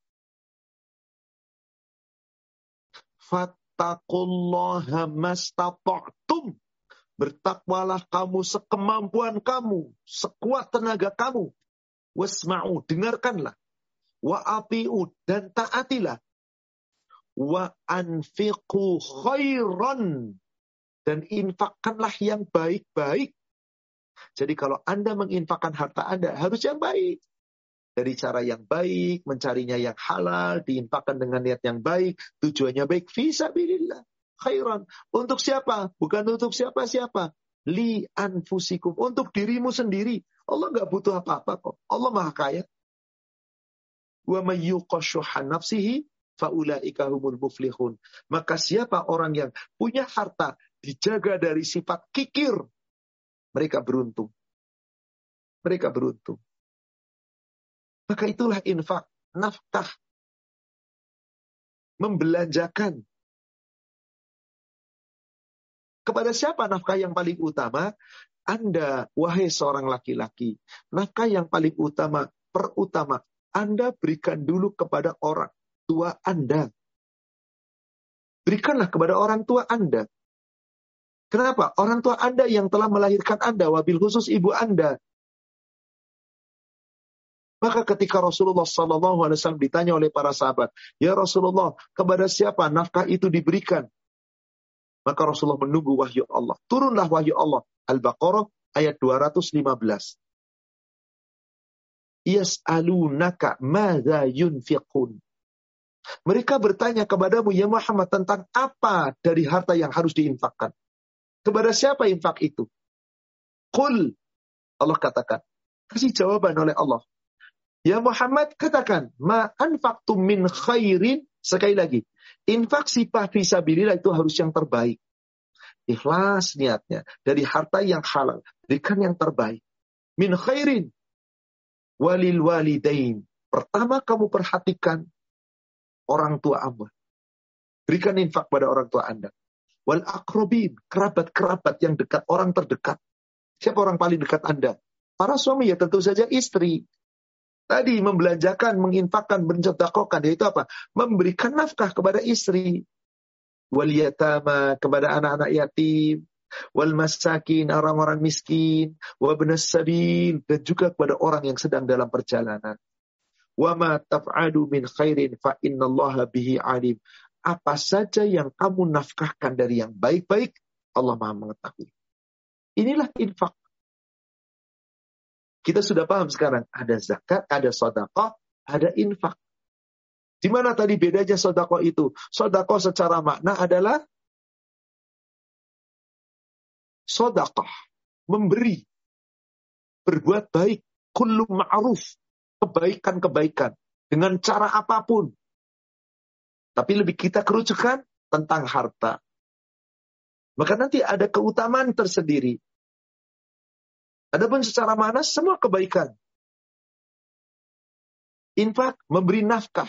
Fattakullaha mastata'tum. Bertakwalah kamu sekemampuan kamu, sekuat tenaga kamu. Wasma'u, dengarkanlah. Wa api'u, dan taatilah. Wa anfiqu khairan. Dan infakkanlah yang baik-baik. Jadi kalau Anda menginfakkan harta Anda, harus yang baik dari cara yang baik, mencarinya yang halal, diinfakkan dengan niat yang baik, tujuannya baik, visabilillah, khairan. Untuk siapa? Bukan untuk siapa-siapa. Li anfusikum. Untuk dirimu sendiri. Allah nggak butuh apa-apa kok. Allah maha kaya. Wa nafsihi faulaika humul muflihun. Maka siapa orang yang punya harta dijaga dari sifat kikir, mereka beruntung. Mereka beruntung. Maka itulah infak, nafkah. Membelanjakan. Kepada siapa nafkah yang paling utama? Anda, wahai seorang laki-laki, nafkah yang paling utama, perutama, Anda berikan dulu kepada orang tua Anda. Berikanlah kepada orang tua Anda. Kenapa? Orang tua Anda yang telah melahirkan Anda, wabil khusus ibu Anda, maka ketika Rasulullah Wasallam ditanya oleh para sahabat, ya Rasulullah, kepada siapa nafkah itu diberikan? Maka Rasulullah menunggu wahyu Allah. Turunlah wahyu Allah. Al-Baqarah ayat 215. Yas'alunaka madza yunfiqun. Mereka bertanya kepadamu ya Muhammad tentang apa dari harta yang harus diinfakkan. Kepada siapa infak itu? Qul Allah katakan. Kasih jawaban oleh Allah. Ya Muhammad katakan, ma anfaqtum min khairin sekali lagi. Infak sifat fisabilillah itu harus yang terbaik. Ikhlas niatnya. Dari harta yang halal. Berikan yang terbaik. Min khairin. Walil walidain. Pertama kamu perhatikan orang tua Anda. Berikan infak pada orang tua Anda. Wal akrobin, kerabat-kerabat yang dekat, orang terdekat. Siapa orang paling dekat Anda? Para suami ya tentu saja istri. Tadi membelanjakan, menginfakkan, mencedakokan, yaitu apa? Memberikan nafkah kepada istri. Wal yatama, kepada anak-anak yatim. Wal masakin, orang-orang miskin. Wabnas sabil, dan juga kepada orang yang sedang dalam perjalanan. Wa ma taf'adu min khairin fa innallaha bihi alim. Apa saja yang kamu nafkahkan dari yang baik-baik, Allah Maha mengetahui. Inilah infak. Kita sudah paham sekarang. Ada zakat, ada sodakoh, ada infak. Di mana tadi bedanya sodakoh itu? Sodakoh secara makna adalah sodakoh. Memberi. Berbuat baik. Kullu ma'ruf. Kebaikan-kebaikan. Dengan cara apa pun. Tapi lebih kita kerucutkan tentang harta. Maka nanti ada keutamaan tersendiri. Adapun secara mana semua kebaikan. Infak, memberi nafkah,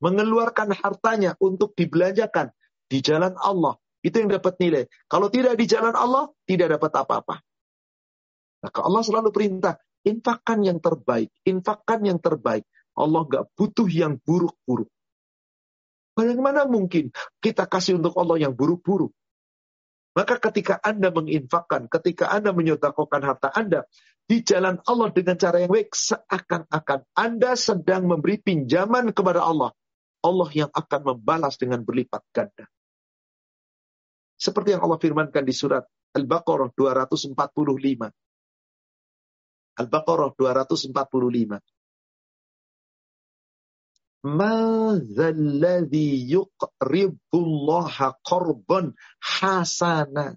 mengeluarkan hartanya untuk dibelanjakan di jalan Allah. Itu yang dapat nilai. Kalau tidak di jalan Allah, tidak dapat apa-apa. Maka Allah selalu perintah, infakkan yang terbaik, infakkan yang terbaik. Allah nggak butuh yang buruk-buruk. Bagaimana mungkin kita kasih untuk Allah yang buruk-buruk? Maka ketika Anda menginfakkan, ketika Anda menyodakokan harta Anda, di jalan Allah dengan cara yang baik, seakan-akan Anda sedang memberi pinjaman kepada Allah. Allah yang akan membalas dengan berlipat ganda. Seperti yang Allah firmankan di surat Al-Baqarah 245. Al-Baqarah 245. Madzalladzi yuqridullaha qarban hasana.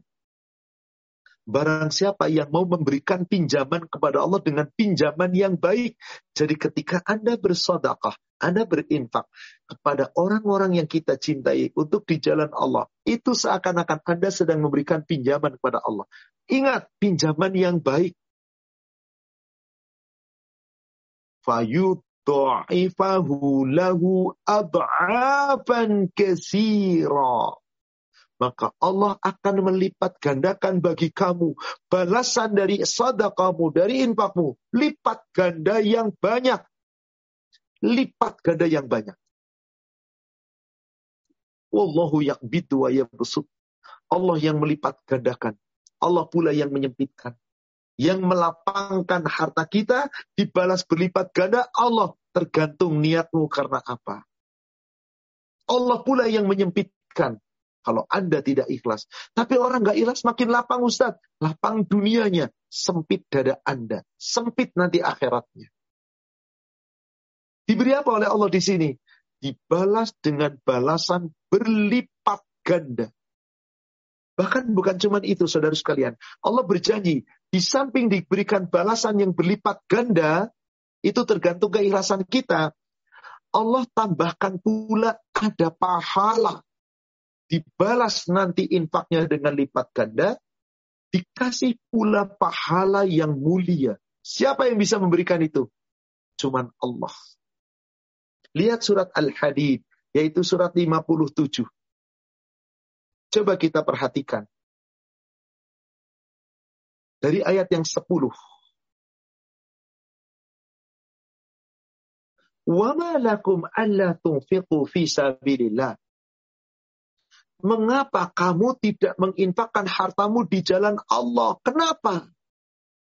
Barang siapa yang mau memberikan pinjaman kepada Allah dengan pinjaman yang baik. Jadi ketika Anda bersodakah, Anda berinfak kepada orang-orang yang kita cintai untuk di jalan Allah. Itu seakan-akan Anda sedang memberikan pinjaman kepada Allah. Ingat, pinjaman yang baik. Fayud yuda'ifahu lahu ad'afan kesira. Maka Allah akan melipat gandakan bagi kamu balasan dari sadaqahmu, dari infakmu. Lipat ganda yang banyak. Lipat ganda yang banyak. Wallahu yakbidu wa yabsut. Allah yang melipat gandakan. Allah pula yang menyempitkan yang melapangkan harta kita dibalas berlipat ganda Allah tergantung niatmu karena apa. Allah pula yang menyempitkan kalau Anda tidak ikhlas. Tapi orang nggak ikhlas makin lapang Ustaz. Lapang dunianya, sempit dada Anda, sempit nanti akhiratnya. Diberi apa oleh Allah di sini? Dibalas dengan balasan berlipat ganda. Bahkan bukan cuma itu, saudara sekalian. Allah berjanji, di samping diberikan balasan yang berlipat ganda, itu tergantung keikhlasan kita. Allah tambahkan pula ada pahala. Dibalas nanti infaknya dengan lipat ganda, dikasih pula pahala yang mulia. Siapa yang bisa memberikan itu? Cuman Allah. Lihat surat Al-Hadid, yaitu surat 57. Coba kita perhatikan. Dari ayat yang sepuluh. Wama lakum alla tunfiqu fi sabilillah. Mengapa kamu tidak menginfakkan hartamu di jalan Allah? Kenapa?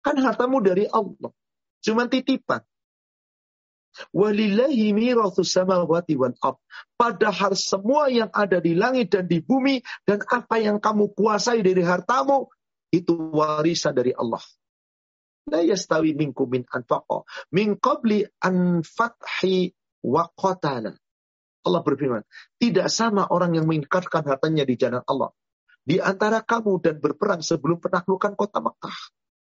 Kan hartamu dari Allah. Cuman titipan. Walillahi mirathus samawati wal ab. Padahal semua yang ada di langit dan di bumi dan apa yang kamu kuasai dari hartamu itu warisan dari Allah. La yastawi minkum min min qabli. Allah berfirman, tidak sama orang yang menginkarkan hartanya di jalan Allah. Di antara kamu dan berperang sebelum penaklukan kota Mekah.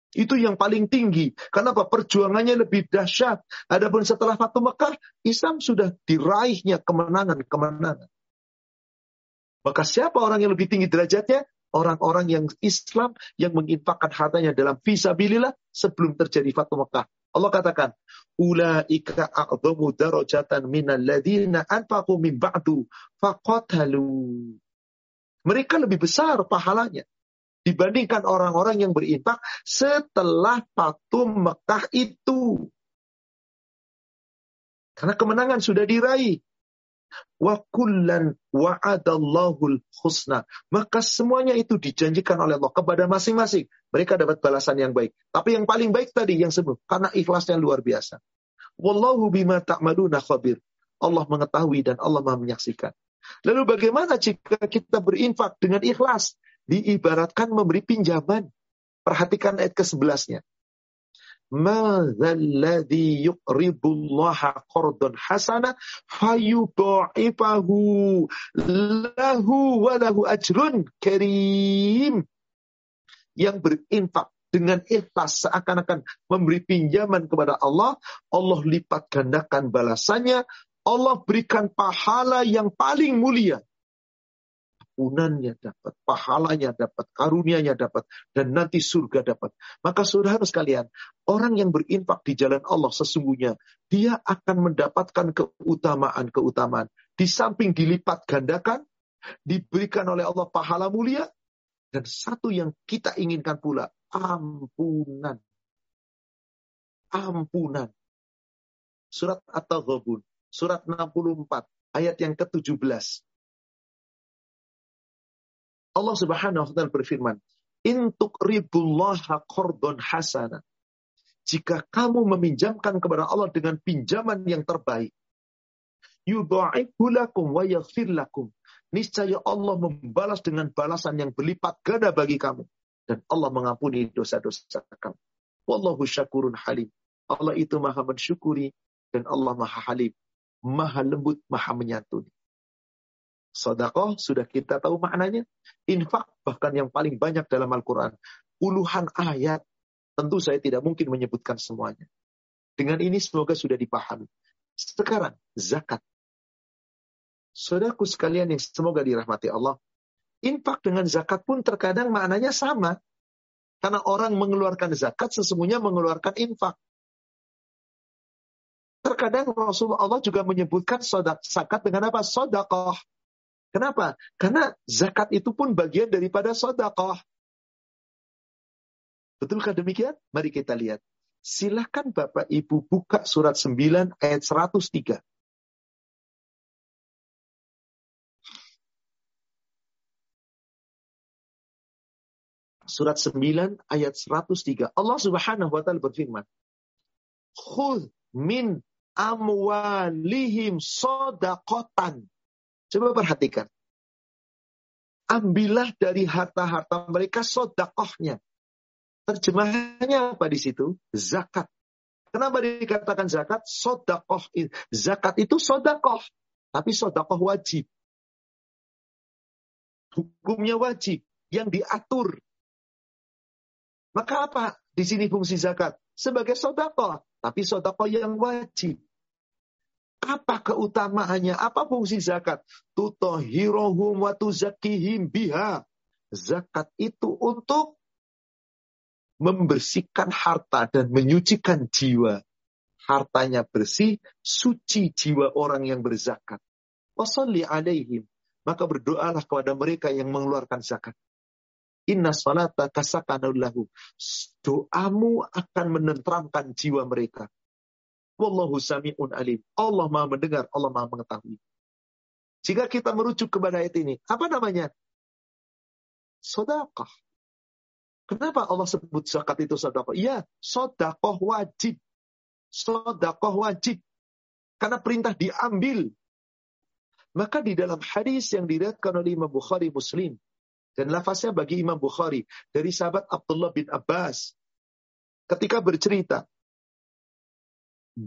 Itu yang paling tinggi. Kenapa? Perjuangannya lebih dahsyat. Adapun setelah Fatu Mekah, Islam sudah diraihnya kemenangan-kemenangan. Maka siapa orang yang lebih tinggi derajatnya? Orang-orang yang Islam yang menginfakkan hartanya dalam visabilillah sebelum terjadi Fatu Mekah. Allah katakan, Ulaika darajatan minal anfaqu min ba'du faqatalu. Mereka lebih besar pahalanya dibandingkan orang-orang yang berinfak setelah Fatu Mekah itu. Karena kemenangan sudah diraih. Wa kullan wa'adallahul husna. Maka semuanya itu dijanjikan oleh Allah kepada masing-masing. Mereka dapat balasan yang baik. Tapi yang paling baik tadi yang sebelum. Karena ikhlasnya luar biasa. Wallahu bima ta'maluna khabir. Allah mengetahui dan Allah maha menyaksikan. Lalu bagaimana jika kita berinfak dengan ikhlas? Diibaratkan memberi pinjaman. Perhatikan ayat ke-11-nya. Hasana fayudha'ifahu lahu. Yang berinfak dengan ikhlas seakan-akan memberi pinjaman kepada Allah, Allah lipat gandakan balasannya, Allah berikan pahala yang paling mulia ampunannya dapat, pahalanya dapat, karunianya dapat, dan nanti surga dapat. Maka saudara sekalian, orang yang berinfak di jalan Allah sesungguhnya, dia akan mendapatkan keutamaan-keutamaan. Di samping dilipat gandakan, diberikan oleh Allah pahala mulia, dan satu yang kita inginkan pula, ampunan. Ampunan. Surat At-Taghabun, surat 64, ayat yang ke-17. Allah Subhanahu wa taala berfirman, "Intuk ribullaha qardon hasana." Jika kamu meminjamkan kepada Allah dengan pinjaman yang terbaik, yudha'ifu lakum wa yaghfir lakum. Niscaya Allah membalas dengan balasan yang berlipat ganda bagi kamu dan Allah mengampuni dosa-dosa kamu. Wallahu syakurun halim. Allah itu maha mensyukuri dan Allah maha halim, maha lembut, maha menyantuni. Sodakoh sudah kita tahu maknanya. Infak bahkan yang paling banyak dalam Al-Quran. Puluhan ayat. Tentu saya tidak mungkin menyebutkan semuanya. Dengan ini semoga sudah dipahami. Sekarang zakat. Saudaraku sekalian yang semoga dirahmati Allah. Infak dengan zakat pun terkadang maknanya sama. Karena orang mengeluarkan zakat sesungguhnya mengeluarkan infak. Terkadang Rasulullah juga menyebutkan zakat dengan apa? Sodakoh. Kenapa? Karena zakat itu pun bagian daripada sodakoh. Betulkah demikian? Mari kita lihat. Silahkan Bapak Ibu buka surat 9 ayat 103. Surat 9 ayat 103. Allah Subhanahu wa taala berfirman, "Khudh min amwalihim sodakotan Coba perhatikan. Ambillah dari harta-harta mereka sodakohnya. Terjemahannya apa di situ? Zakat. Kenapa dikatakan zakat? Sodakoh. Zakat itu sodakoh. Tapi sodakoh wajib. Hukumnya wajib. Yang diatur. Maka apa di sini fungsi zakat? Sebagai sodakoh. Tapi sodakoh yang wajib. Apa keutamaannya? Apa fungsi zakat? Tutohirohum wa tuzakihim biha. Zakat itu untuk membersihkan harta dan menyucikan jiwa. Hartanya bersih, suci jiwa orang yang berzakat. Wasalli alaihim. Maka berdoalah kepada mereka yang mengeluarkan zakat. Inna salata kasakanullahu. Doamu akan menenteramkan jiwa mereka. Wallahu sami'un alim. Allah maha mendengar, Allah maha mengetahui. Jika kita merujuk kepada ayat ini, apa namanya? Sodakah. Kenapa Allah sebut zakat itu sodakoh? Iya, sodakoh wajib. Sodakoh wajib. Karena perintah diambil. Maka di dalam hadis yang diriatkan oleh Imam Bukhari Muslim, dan lafaznya bagi Imam Bukhari, dari sahabat Abdullah bin Abbas, ketika bercerita,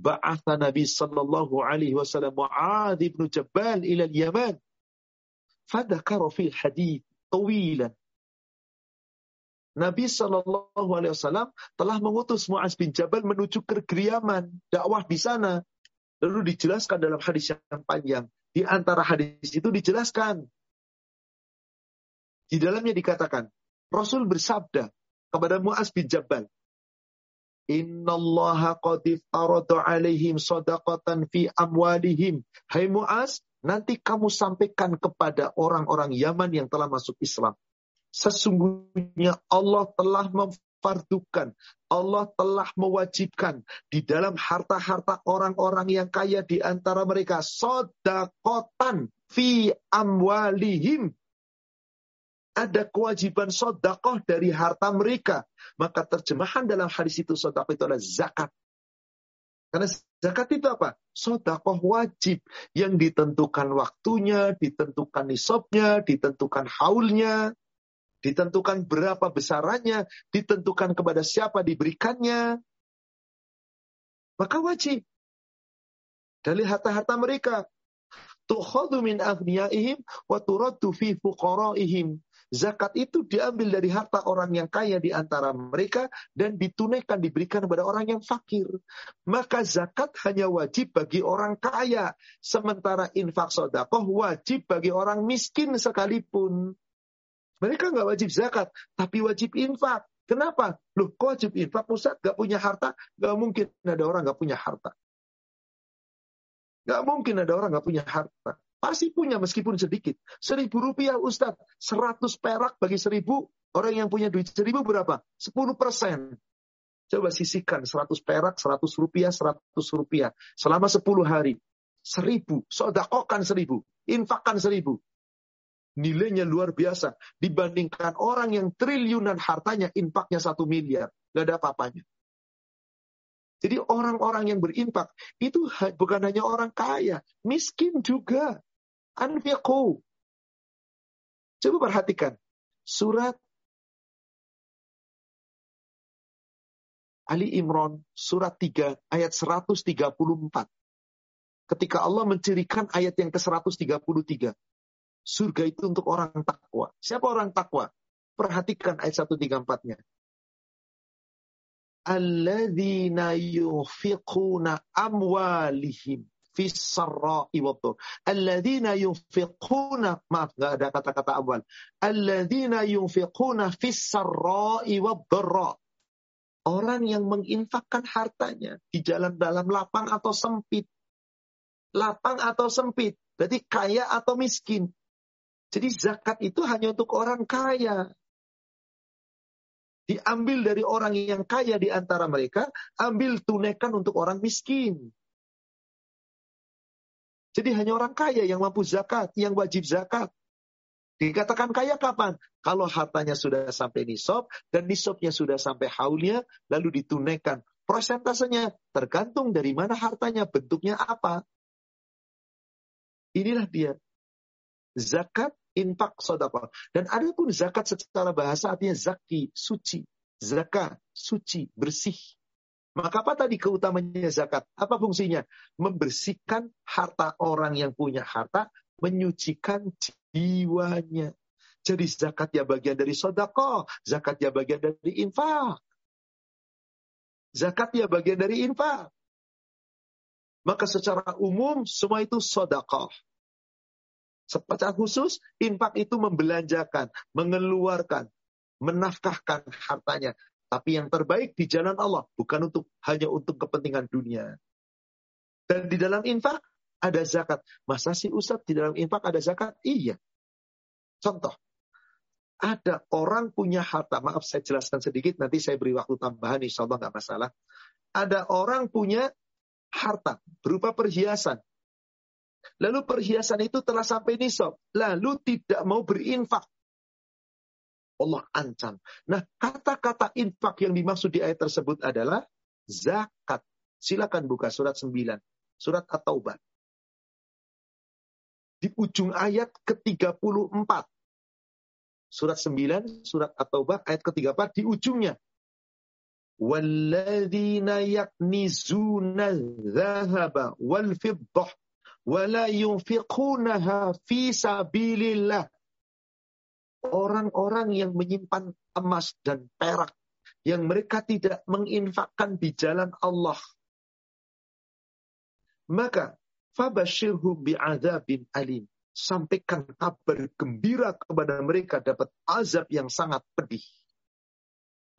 ba'atha Nabi sallallahu alaihi wasallam Mu'adh ibn Jabal ila al-Yaman. Fadhakara fi hadith tawilan. Nabi Shallallahu Alaihi Wasallam telah mengutus Muaz bin Jabal menuju ke Yaman, dakwah di sana. Lalu dijelaskan dalam hadis yang panjang. Di antara hadis itu dijelaskan Di dalamnya dikatakan, Rasul bersabda kepada Muaz bin Jabal, Innallaha qad iftarada alaihim sadaqatan fi amwalihim. Hai Muaz, nanti kamu sampaikan kepada orang-orang Yaman yang telah masuk Islam. Sesungguhnya Allah telah memfardukan, Allah telah mewajibkan di dalam harta-harta orang-orang yang kaya di antara mereka sodakotan fi amwalihim ada kewajiban sodakoh dari harta mereka. Maka terjemahan dalam hadis itu sodakoh itu adalah zakat. Karena zakat itu apa? Sodakoh wajib yang ditentukan waktunya, ditentukan nisabnya, ditentukan haulnya, ditentukan berapa besarannya, ditentukan kepada siapa diberikannya. Maka wajib. Dari harta-harta mereka. Tukhadu min wa turaddu fi fuqaraihim. Zakat itu diambil dari harta orang yang kaya di antara mereka dan ditunaikan diberikan kepada orang yang fakir. Maka zakat hanya wajib bagi orang kaya. Sementara infak sodakoh wajib bagi orang miskin sekalipun. Mereka nggak wajib zakat, tapi wajib infak. Kenapa? Loh, kok wajib infak? Pusat nggak punya harta? Nggak mungkin ada orang nggak punya harta. Nggak mungkin ada orang nggak punya harta. Pasti punya meskipun sedikit. Seribu rupiah Ustaz. Seratus perak bagi seribu. Orang yang punya duit seribu berapa? Sepuluh persen. Coba sisihkan seratus perak, seratus rupiah, seratus rupiah. Selama sepuluh hari. Seribu. Sodakokan seribu. Infakkan seribu. Nilainya luar biasa. Dibandingkan orang yang triliunan hartanya, infaknya satu miliar. Gak ada apa-apanya. Jadi orang-orang yang berinfak itu bukan hanya orang kaya, miskin juga. Anfiqu. Coba perhatikan. Surat Ali Imran surat 3 ayat 134. Ketika Allah mencirikan ayat yang ke-133. Surga itu untuk orang takwa. Siapa orang takwa? Perhatikan ayat 134-nya. Alladzina yufiquna amwalihim Alladzina yunfiquna, maaf enggak ada kata-kata awal. Alladzina yunfiquna fisarra'i. Orang yang menginfakkan hartanya di jalan dalam lapang atau sempit. Lapang atau sempit. Berarti kaya atau miskin. Jadi zakat itu hanya untuk orang kaya. Diambil dari orang yang kaya di antara mereka, ambil tunaikan untuk orang miskin. Jadi hanya orang kaya yang mampu zakat, yang wajib zakat. Dikatakan kaya kapan? Kalau hartanya sudah sampai nisab dan nisabnya sudah sampai haulnya, lalu ditunaikan. Prosentasenya tergantung dari mana hartanya, bentuknya apa. Inilah dia. Zakat, infak, sodapa. Dan ada pun zakat secara bahasa artinya zaki, suci. Zakat, suci, bersih. Maka apa tadi keutamanya zakat? Apa fungsinya? Membersihkan harta orang yang punya harta, menyucikan jiwanya. Jadi zakat ya bagian dari sodako, zakat ya bagian dari infak. Zakat ya bagian dari infak. Maka secara umum semua itu sodako. Secara khusus, infak itu membelanjakan, mengeluarkan, menafkahkan hartanya. Tapi yang terbaik di jalan Allah, bukan untuk hanya untuk kepentingan dunia. Dan di dalam infak ada zakat. Masa sih Ustaz di dalam infak ada zakat? Iya. Contoh, ada orang punya harta. Maaf saya jelaskan sedikit, nanti saya beri waktu tambahan, insya Allah nggak masalah. Ada orang punya harta berupa perhiasan. Lalu perhiasan itu telah sampai nisab. Lalu tidak mau berinfak. Allah ancam. Nah, kata-kata infak yang dimaksud di ayat tersebut adalah zakat. Silakan buka surat 9, surat At-Taubah. Di ujung ayat ke-34. Surat 9, surat At-Taubah ayat ke-34 di ujungnya. وَالَّذِينَ يَكْنِزُونَ الذَّهَبَ وَالْفِضَّةَ وَلَا يُنْفِقُونَهَا فِي سَبِيلِ اللَّهِ orang-orang yang menyimpan emas dan perak yang mereka tidak menginfakkan di jalan Allah. Maka fabashirhum bi'adzabin alim. sampaikan kabar gembira kepada mereka dapat azab yang sangat pedih.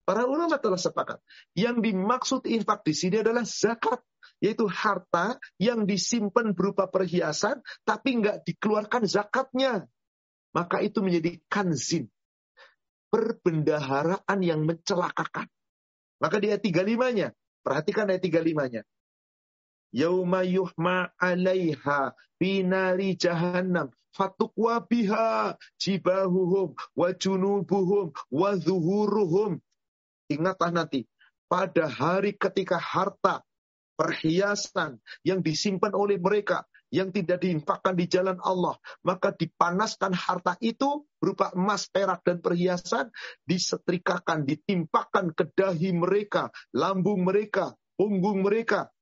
Para ulama telah sepakat. Yang dimaksud infak di sini adalah zakat. Yaitu harta yang disimpan berupa perhiasan, tapi nggak dikeluarkan zakatnya. Maka itu menjadi kanzin. Perbendaharaan yang mencelakakan. Maka di ayat 35-nya, perhatikan ayat 35-nya. Yauma yuhma alaiha binari jahannam fatukwa biha jibahuhum wa junubuhum wa zuhuruhum. Ingatlah nanti, pada hari ketika harta, perhiasan yang disimpan oleh mereka, yang tidak diinfakkan di jalan Allah, maka dipanaskan harta itu berupa emas, perak, dan perhiasan, disetrikakan, ditimpakan ke dahi mereka, lambung mereka, punggung mereka,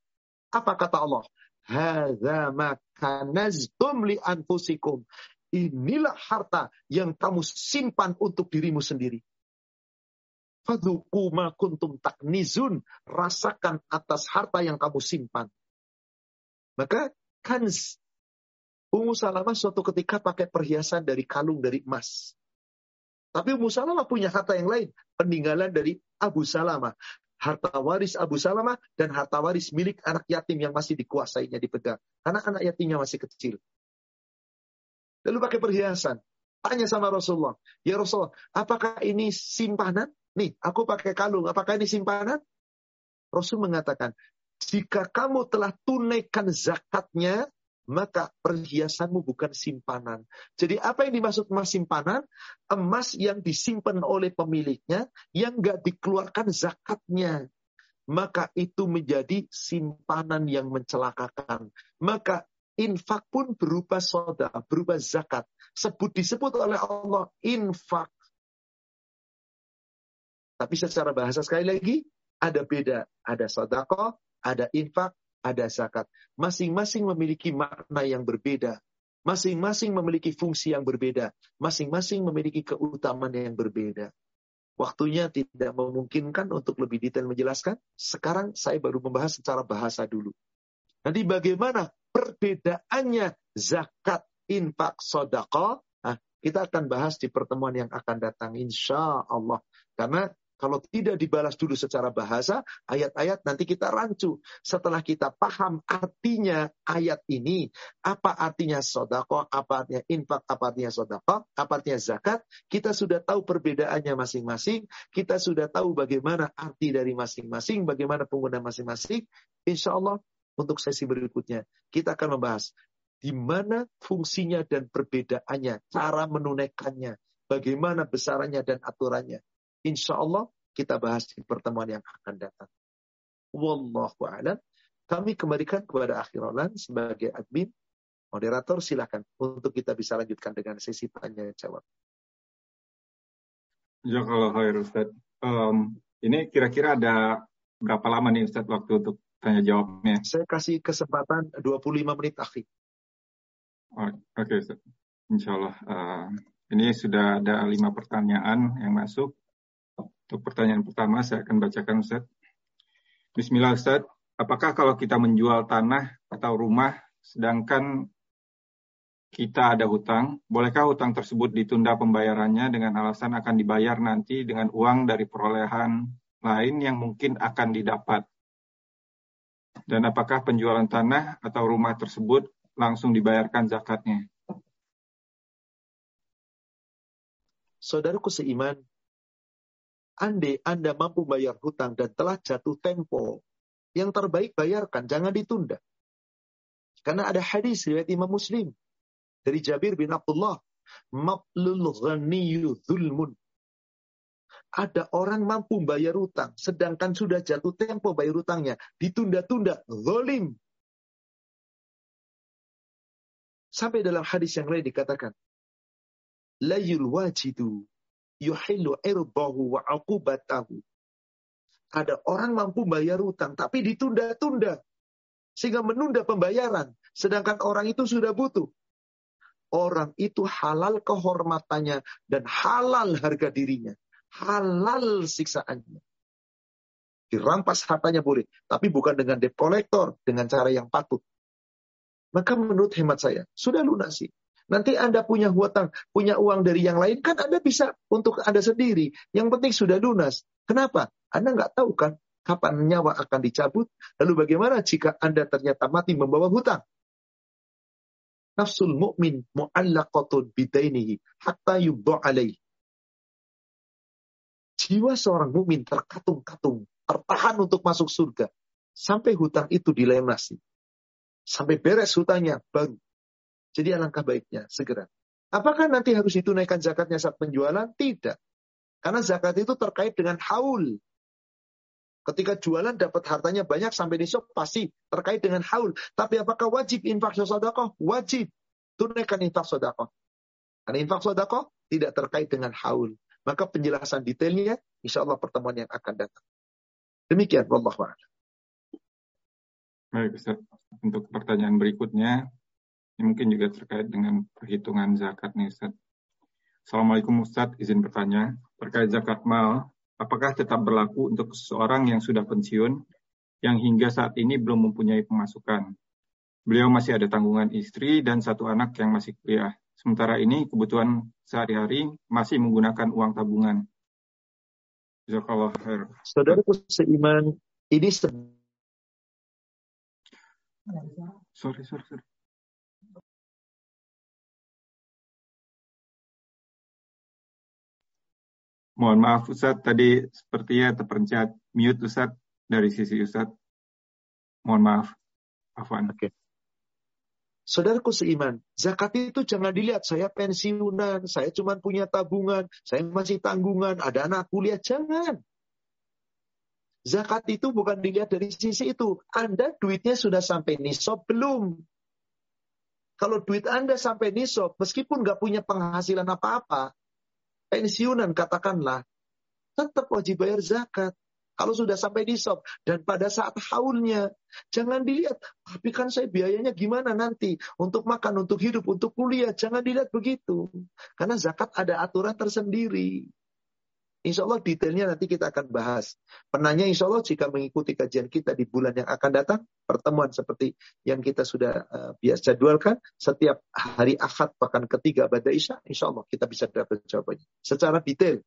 apa kata Allah? Inilah harta yang kamu simpan untuk dirimu sendiri. Fadhuku ma kuntum taknizun. Rasakan atas harta yang kamu simpan. Maka kanz. Ummu Salamah suatu ketika pakai perhiasan dari kalung dari emas. Tapi Ummu Salamah punya harta yang lain. Peninggalan dari Abu Salamah harta waris Abu Salamah dan harta waris milik anak yatim yang masih dikuasainya dipegang. Karena anak yatimnya masih kecil. Lalu pakai perhiasan. Tanya sama Rasulullah. Ya Rasulullah, apakah ini simpanan? Nih, aku pakai kalung. Apakah ini simpanan? Rasul mengatakan, jika kamu telah tunaikan zakatnya, maka perhiasanmu bukan simpanan. Jadi apa yang dimaksud emas simpanan? Emas yang disimpan oleh pemiliknya, yang nggak dikeluarkan zakatnya. Maka itu menjadi simpanan yang mencelakakan. Maka infak pun berupa soda, berupa zakat. Sebut disebut oleh Allah infak. Tapi secara bahasa sekali lagi, ada beda. Ada sodako, ada infak, ada zakat. Masing-masing memiliki makna yang berbeda. Masing-masing memiliki fungsi yang berbeda. Masing-masing memiliki keutamaan yang berbeda. Waktunya tidak memungkinkan untuk lebih detail menjelaskan. Sekarang saya baru membahas secara bahasa dulu. Nanti bagaimana perbedaannya zakat, infak, sodako. Nah, kita akan bahas di pertemuan yang akan datang. Insya Allah. Karena kalau tidak dibalas dulu secara bahasa, ayat-ayat nanti kita rancu. Setelah kita paham artinya ayat ini, apa artinya sodako, apa artinya infak, apa artinya sodako, apa artinya zakat, kita sudah tahu perbedaannya masing-masing, kita sudah tahu bagaimana arti dari masing-masing, bagaimana pengguna masing-masing. Insya Allah untuk sesi berikutnya kita akan membahas di mana fungsinya dan perbedaannya, cara menunaikannya, bagaimana besarannya dan aturannya. Insya Allah kita bahas di pertemuan yang akan datang. Wallahu a'lam. Kami kembalikan kepada Akhirolan sebagai admin. Moderator silakan untuk kita bisa lanjutkan dengan sesi tanya jawab. Jazakallah khair Ustaz. Um, ini kira-kira ada berapa lama nih Ustaz waktu untuk tanya jawabnya? Saya kasih kesempatan 25 menit akhir. Oh, Oke okay, Ustaz. Insya Allah. Uh, ini sudah ada lima pertanyaan yang masuk. Untuk pertanyaan pertama saya akan bacakan Ustaz. Bismillah Ustaz, apakah kalau kita menjual tanah atau rumah sedangkan kita ada hutang, bolehkah hutang tersebut ditunda pembayarannya dengan alasan akan dibayar nanti dengan uang dari perolehan lain yang mungkin akan didapat? Dan apakah penjualan tanah atau rumah tersebut langsung dibayarkan zakatnya? Saudaraku seiman, Andai Anda mampu bayar hutang dan telah jatuh tempo, yang terbaik bayarkan, jangan ditunda. Karena ada hadis riwayat Imam Muslim dari Jabir bin Abdullah, "Maplul ghaniyu zulmun." Ada orang mampu bayar hutang, sedangkan sudah jatuh tempo bayar hutangnya, ditunda-tunda, zolim. Sampai dalam hadis yang lain dikatakan, layul wajidu yuhillu irdahu wa aqubatahu. Ada orang mampu bayar utang tapi ditunda-tunda sehingga menunda pembayaran sedangkan orang itu sudah butuh. Orang itu halal kehormatannya dan halal harga dirinya, halal siksaannya. Dirampas hartanya boleh, tapi bukan dengan debt collector, dengan cara yang patut. Maka menurut hemat saya, sudah lunasi. Nanti Anda punya hutang, punya uang dari yang lain, kan Anda bisa untuk Anda sendiri. Yang penting sudah lunas. Kenapa? Anda nggak tahu kan kapan nyawa akan dicabut. Lalu bagaimana jika Anda ternyata mati membawa hutang? Nafsul mu'min mu'allaqatun bidainihi hatta yubdo alaih. Jiwa seorang mukmin terkatung-katung, tertahan untuk masuk surga. Sampai hutang itu dilemasi. Sampai beres hutangnya, baru jadi alangkah baiknya segera. Apakah nanti harus ditunaikan zakatnya saat penjualan? Tidak. Karena zakat itu terkait dengan haul. Ketika jualan dapat hartanya banyak sampai nisab pasti terkait dengan haul. Tapi apakah wajib infak sodakoh? Wajib. Tunaikan infak sodakoh. Karena infak sodakoh tidak terkait dengan haul. Maka penjelasan detailnya insya Allah pertemuan yang akan datang. Demikian. Wallahu Baik, Ustaz. Untuk pertanyaan berikutnya, ini mungkin juga terkait dengan perhitungan zakat nih Ustaz. Assalamualaikum Ustaz, izin bertanya. Terkait zakat mal, apakah tetap berlaku untuk seseorang yang sudah pensiun, yang hingga saat ini belum mempunyai pemasukan? Beliau masih ada tanggungan istri dan satu anak yang masih kuliah. Sementara ini kebutuhan sehari-hari masih menggunakan uang tabungan. Jazakallah khair. Saudaraku seiman, ini Sorry, sorry, sorry. Mohon maaf Ustaz, tadi sepertinya terpencet mute Ustaz dari sisi Ustaz. Mohon maaf. Afwan. Oke. Okay. Saudaraku seiman, zakat itu jangan dilihat saya pensiunan, saya cuma punya tabungan, saya masih tanggungan, ada anak kuliah, jangan. Zakat itu bukan dilihat dari sisi itu. Anda duitnya sudah sampai nisab belum? Kalau duit Anda sampai nisab, meskipun nggak punya penghasilan apa-apa, pensiunan katakanlah, tetap wajib bayar zakat. Kalau sudah sampai di sop dan pada saat haulnya, jangan dilihat, tapi kan saya biayanya gimana nanti untuk makan, untuk hidup, untuk kuliah, jangan dilihat begitu. Karena zakat ada aturan tersendiri. Insya Allah detailnya nanti kita akan bahas. Penanya insya Allah jika mengikuti kajian kita di bulan yang akan datang, pertemuan seperti yang kita sudah uh, biasa jadwalkan, setiap hari akad pekan ketiga pada Isya, insya Allah kita bisa dapat jawabannya. Secara detail.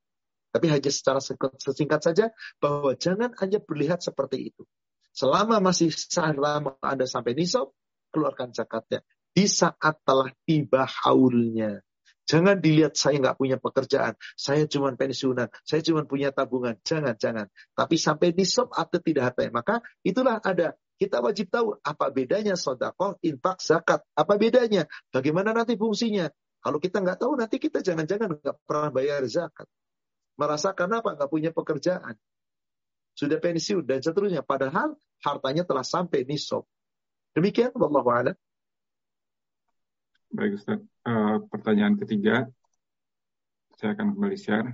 Tapi hanya secara sesingkat saja, bahwa jangan hanya berlihat seperti itu. Selama masih lama Anda sampai nisab, keluarkan zakatnya. Di saat telah tiba haulnya. Jangan dilihat saya nggak punya pekerjaan, saya cuma pensiunan, saya cuma punya tabungan. Jangan, jangan. Tapi sampai di sop atau tidak harta. Maka itulah ada. Kita wajib tahu apa bedanya sodakoh, infak, zakat. Apa bedanya? Bagaimana nanti fungsinya? Kalau kita nggak tahu, nanti kita jangan-jangan nggak pernah bayar zakat. Merasakan apa? Nggak punya pekerjaan. Sudah pensiun dan seterusnya. Padahal hartanya telah sampai nisab. Demikian, Allah Baik Ustaz. Uh, pertanyaan ketiga, saya akan kembali share.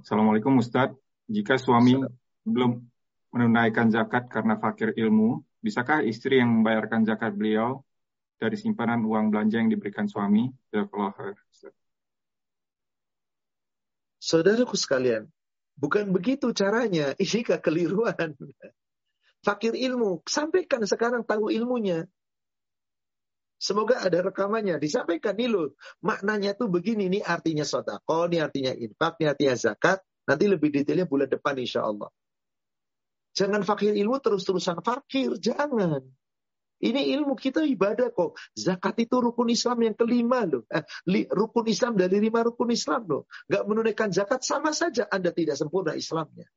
Assalamualaikum Ustaz. Jika suami belum menunaikan zakat karena fakir ilmu, bisakah istri yang membayarkan zakat beliau dari simpanan uang belanja yang diberikan suami? Saudaraku sekalian, bukan begitu caranya. Ini kekeliruan. Fakir ilmu, sampaikan sekarang tahu ilmunya. Semoga ada rekamannya. Disampaikan nih loh. Maknanya tuh begini. Ini artinya sodako, ini artinya infak, ini artinya zakat. Nanti lebih detailnya bulan depan insya Allah. Jangan fakir ilmu terus-terusan fakir. Jangan. Ini ilmu kita ibadah kok. Zakat itu rukun Islam yang kelima loh. Eh, rukun Islam dari lima rukun Islam loh. Gak menunaikan zakat sama saja Anda tidak sempurna Islamnya.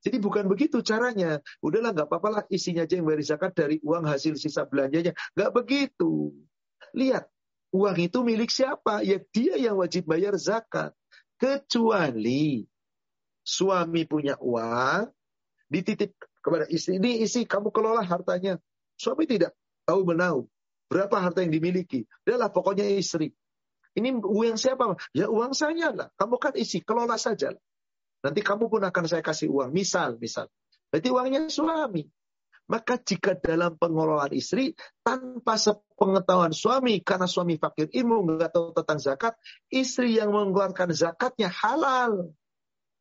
Jadi bukan begitu caranya. Udahlah nggak apa-apa lah isinya aja yang bayar zakat dari uang hasil sisa belanjanya. Nggak begitu. Lihat, uang itu milik siapa? Ya dia yang wajib bayar zakat. Kecuali suami punya uang, dititip kepada istri. Ini isi kamu kelola hartanya. Suami tidak tahu menahu. Berapa harta yang dimiliki. Adalah pokoknya istri. Ini uang siapa? Ya uang saya lah. Kamu kan isi, kelola saja. Nanti kamu pun akan saya kasih uang. Misal, misal. Berarti uangnya suami. Maka jika dalam pengelolaan istri, tanpa sepengetahuan suami, karena suami fakir ilmu, nggak tahu tentang zakat, istri yang mengeluarkan zakatnya halal.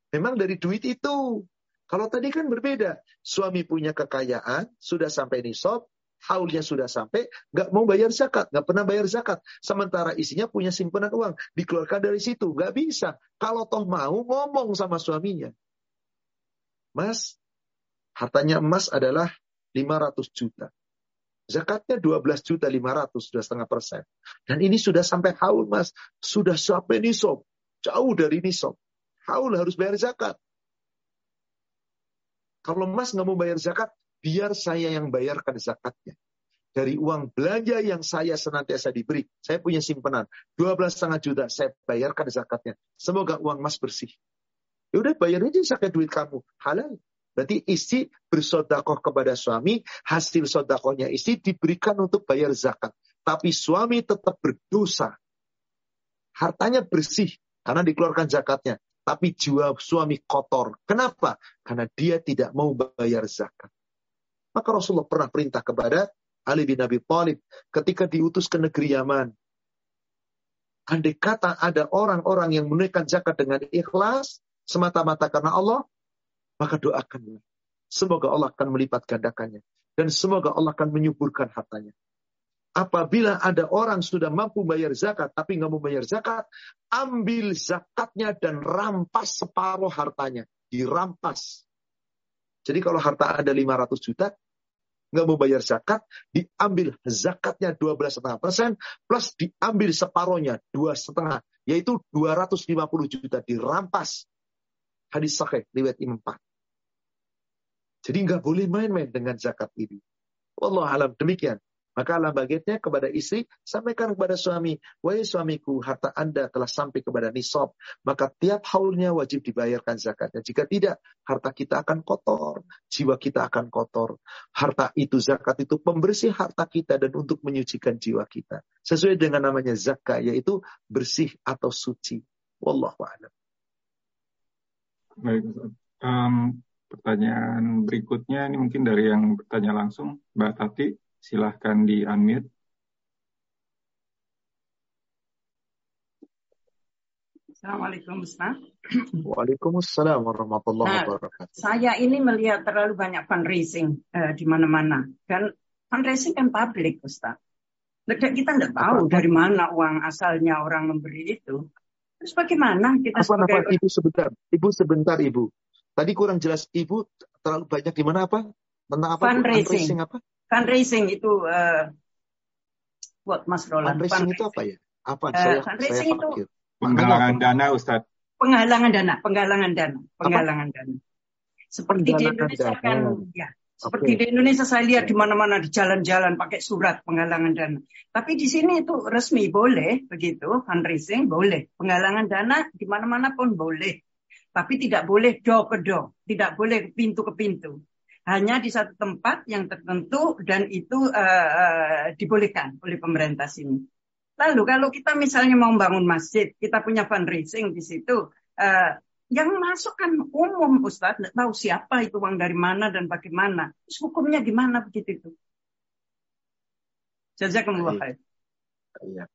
Memang dari duit itu. Kalau tadi kan berbeda. Suami punya kekayaan, sudah sampai nisab, haulnya sudah sampai, nggak mau bayar zakat, nggak pernah bayar zakat. Sementara isinya punya simpanan uang, dikeluarkan dari situ, nggak bisa. Kalau toh mau ngomong sama suaminya, Mas, hartanya emas adalah 500 juta. Zakatnya 12 juta 500, sudah setengah persen. Dan ini sudah sampai haul mas. Sudah sampai nisob. Jauh dari nisob. Haul harus bayar zakat. Kalau mas nggak mau bayar zakat, biar saya yang bayarkan zakatnya. Dari uang belanja yang saya senantiasa diberi. Saya punya simpanan. 12,5 juta, saya bayarkan zakatnya. Semoga uang mas bersih. Ya udah bayar aja zakat duit kamu. Halal. Berarti istri bersodakoh kepada suami, hasil sodakohnya istri diberikan untuk bayar zakat. Tapi suami tetap berdosa. Hartanya bersih karena dikeluarkan zakatnya. Tapi jiwa suami kotor. Kenapa? Karena dia tidak mau bayar zakat. Maka Rasulullah pernah perintah kepada Ali bin Abi Thalib ketika diutus ke negeri Yaman. Andai kata ada orang-orang yang menunaikan zakat dengan ikhlas semata-mata karena Allah, maka doakanlah. Semoga Allah akan melipat gandakannya. Dan semoga Allah akan menyuburkan hartanya. Apabila ada orang sudah mampu bayar zakat, tapi nggak mau bayar zakat, ambil zakatnya dan rampas separuh hartanya. Dirampas. Jadi kalau harta ada 500 juta, nggak mau bayar zakat, diambil zakatnya 12,5 persen, plus diambil separohnya, dua setengah, yaitu 250 juta dirampas. Hadis sahih, riwayat Imam jadi nggak boleh main-main dengan zakat ini. Allah alam demikian. Maka alam bagiannya kepada istri, sampaikan kepada suami, wahai suamiku, harta anda telah sampai kepada nisab, maka tiap haulnya wajib dibayarkan zakatnya. Jika tidak, harta kita akan kotor, jiwa kita akan kotor. Harta itu, zakat itu pembersih harta kita dan untuk menyucikan jiwa kita. Sesuai dengan namanya zakat, yaitu bersih atau suci. Wallahu a'lam. Baik, um, Pertanyaan berikutnya ini mungkin dari yang bertanya langsung, Mbak Tati, silahkan di unmute. Assalamualaikum Ustaz. Waalaikumsalam warahmatullahi nah, wabarakatuh. Saya ini melihat terlalu banyak fundraising uh, di mana-mana. Dan fundraising kan publik Ustaz. Kita tidak tahu apa, dari mana uang asalnya orang memberi itu. Terus bagaimana kita apa, sebagai... Apa, Ibu sebentar, Ibu sebentar Ibu. Tadi kurang jelas Ibu terlalu banyak di mana apa? Tentang apa? Fundraising. Fundraising apa? Fundraising itu uh, buat Mas Roland. Fundraising, itu apa ya? Apa? Uh, saya, fundraising saya itu penggalangan dana, Ustaz. Penggalangan dana, penggalangan dana, penggalangan apa? dana. Seperti di Indonesia dana. kan, ya. Seperti okay. di Indonesia saya lihat di mana-mana di jalan-jalan pakai surat penggalangan dana. Tapi di sini itu resmi boleh begitu, fundraising boleh, penggalangan dana di mana-mana pun boleh. Tapi tidak boleh door ke door, tidak boleh pintu ke pintu. Hanya di satu tempat yang tertentu dan itu uh, uh, dibolehkan oleh pemerintah sini. Lalu kalau kita misalnya mau bangun masjid, kita punya fundraising di situ, uh, yang masuk kan umum Ustaz, tidak tahu siapa itu uang dari mana dan bagaimana. Terus hukumnya gimana begitu itu? Jazakumullah khair. Iya.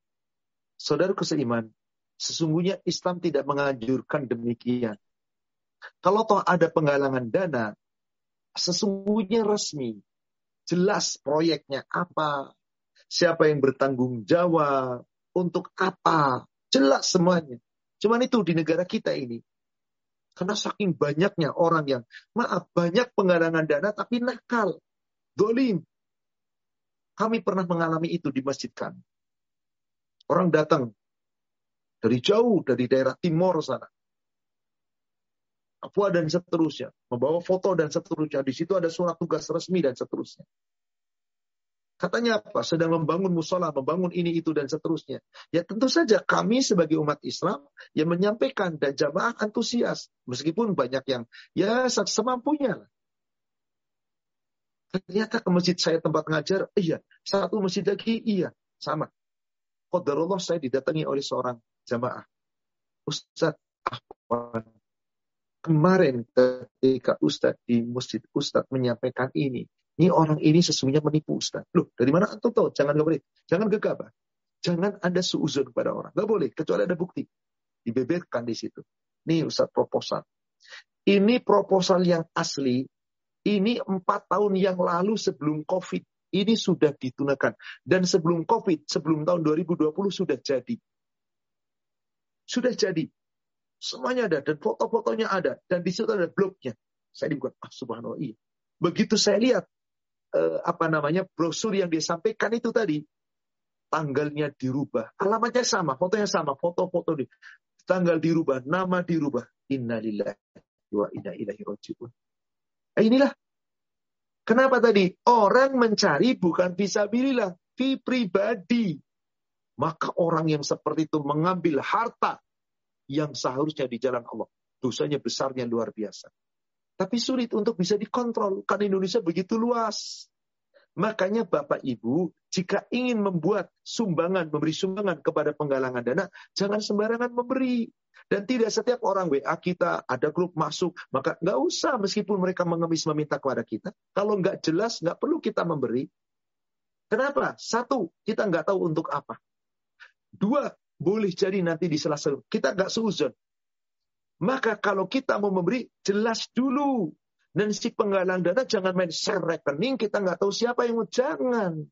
Saudara seiman, sesungguhnya Islam tidak menganjurkan demikian. Kalau toh ada penggalangan dana, sesungguhnya resmi. Jelas proyeknya apa, siapa yang bertanggung jawab, untuk apa, jelas semuanya. Cuman itu di negara kita ini. Karena saking banyaknya orang yang, maaf, banyak penggalangan dana tapi nakal, dolim. Kami pernah mengalami itu di masjid kami. Orang datang dari jauh, dari daerah timur sana. Papua dan seterusnya. Membawa foto dan seterusnya. Di situ ada surat tugas resmi dan seterusnya. Katanya apa? Sedang membangun musola, membangun ini, itu, dan seterusnya. Ya tentu saja kami sebagai umat Islam yang menyampaikan dan jamaah antusias. Meskipun banyak yang ya semampunya. Ternyata ke masjid saya tempat ngajar, iya. Satu masjid lagi, iya. Sama. Qadarullah saya didatangi oleh seorang jamaah. Ustadz, apa Kemarin ketika Ustadz di masjid Ustadz menyampaikan ini, ini orang ini sesungguhnya menipu Ustadz. Loh, dari mana antum tahu? Jangan boleh. Jangan gegabah. Jangan Anda suuzon kepada orang. Gak boleh, kecuali ada bukti. Dibeberkan di situ. Ini Ustadz proposal. Ini proposal yang asli. Ini empat tahun yang lalu sebelum COVID. ini sudah ditunaikan. Dan sebelum COVID, sebelum tahun 2020 sudah jadi. Sudah jadi. Semuanya ada dan foto-fotonya ada dan di situ ada blognya. Saya dibuat ah subhanallah iya. Begitu saya lihat eh, apa namanya brosur yang dia sampaikan itu tadi tanggalnya dirubah, alamatnya sama, fotonya sama, foto-foto di tanggal dirubah, nama dirubah. Innalillahi wa inna ilaihi rajiun. Nah, inilah kenapa tadi orang mencari bukan visabilillah, fi pribadi. Maka orang yang seperti itu mengambil harta yang seharusnya di jalan Allah. Dosanya besarnya luar biasa. Tapi sulit untuk bisa dikontrol. Karena Indonesia begitu luas. Makanya Bapak Ibu, jika ingin membuat sumbangan, memberi sumbangan kepada penggalangan dana, jangan sembarangan memberi. Dan tidak setiap orang WA kita ada grup masuk, maka nggak usah meskipun mereka mengemis meminta kepada kita. Kalau nggak jelas, nggak perlu kita memberi. Kenapa? Satu, kita nggak tahu untuk apa. Dua, boleh jadi nanti di sela-sela kita nggak seuzon. Maka kalau kita mau memberi, jelas dulu. Dan si penggalang dana jangan main share rekening, kita nggak tahu siapa yang mau. Jangan.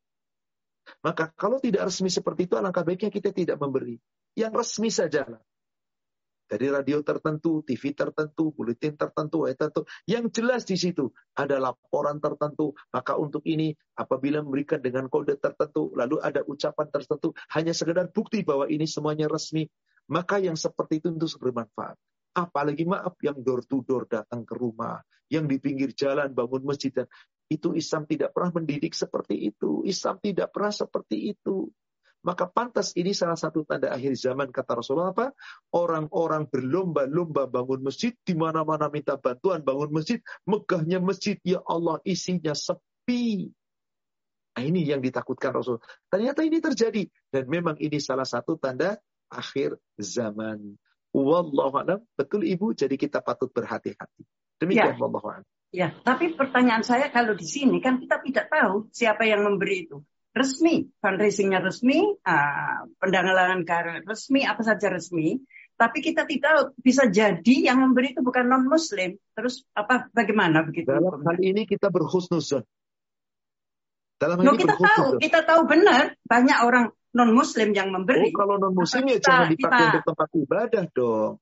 Maka kalau tidak resmi seperti itu, alangkah baiknya kita tidak memberi. Yang resmi saja Dari radio tertentu, TV tertentu, buletin tertentu, ayat tertentu. Yang jelas di situ ada laporan tertentu. Maka untuk ini, apabila memberikan dengan kode tertentu, lalu ada ucapan tertentu, hanya sekedar bukti bahwa ini semuanya resmi. Maka yang seperti itu untuk bermanfaat. Apalagi maaf yang door to door datang ke rumah, yang di pinggir jalan bangun masjid dan itu Islam tidak pernah mendidik seperti itu. Islam tidak pernah seperti itu. Maka pantas ini salah satu tanda akhir zaman kata Rasulullah apa? Orang-orang berlomba-lomba bangun masjid di mana-mana minta bantuan bangun masjid, megahnya masjid ya Allah isinya sepi. Nah, ini yang ditakutkan Rasul. Ternyata ini terjadi dan memang ini salah satu tanda akhir zaman. Wallahu alam. Betul Ibu, jadi kita patut berhati-hati. Demikian ya. wallahu alam. Ya, tapi pertanyaan saya kalau di sini kan kita tidak tahu siapa yang memberi itu. Resmi, fundraisingnya resmi, uh, pendangalan karir resmi, apa saja resmi. Tapi kita tidak bisa jadi yang memberi itu bukan non Muslim. Terus apa bagaimana begitu? Dalam hal ini kita berhusnuzon. Dalam hal no, ini kita tahu, kita tahu benar banyak orang non muslim yang memberi. Oh, kalau non muslim ya jangan dipakai kita... untuk tempat ibadah dong.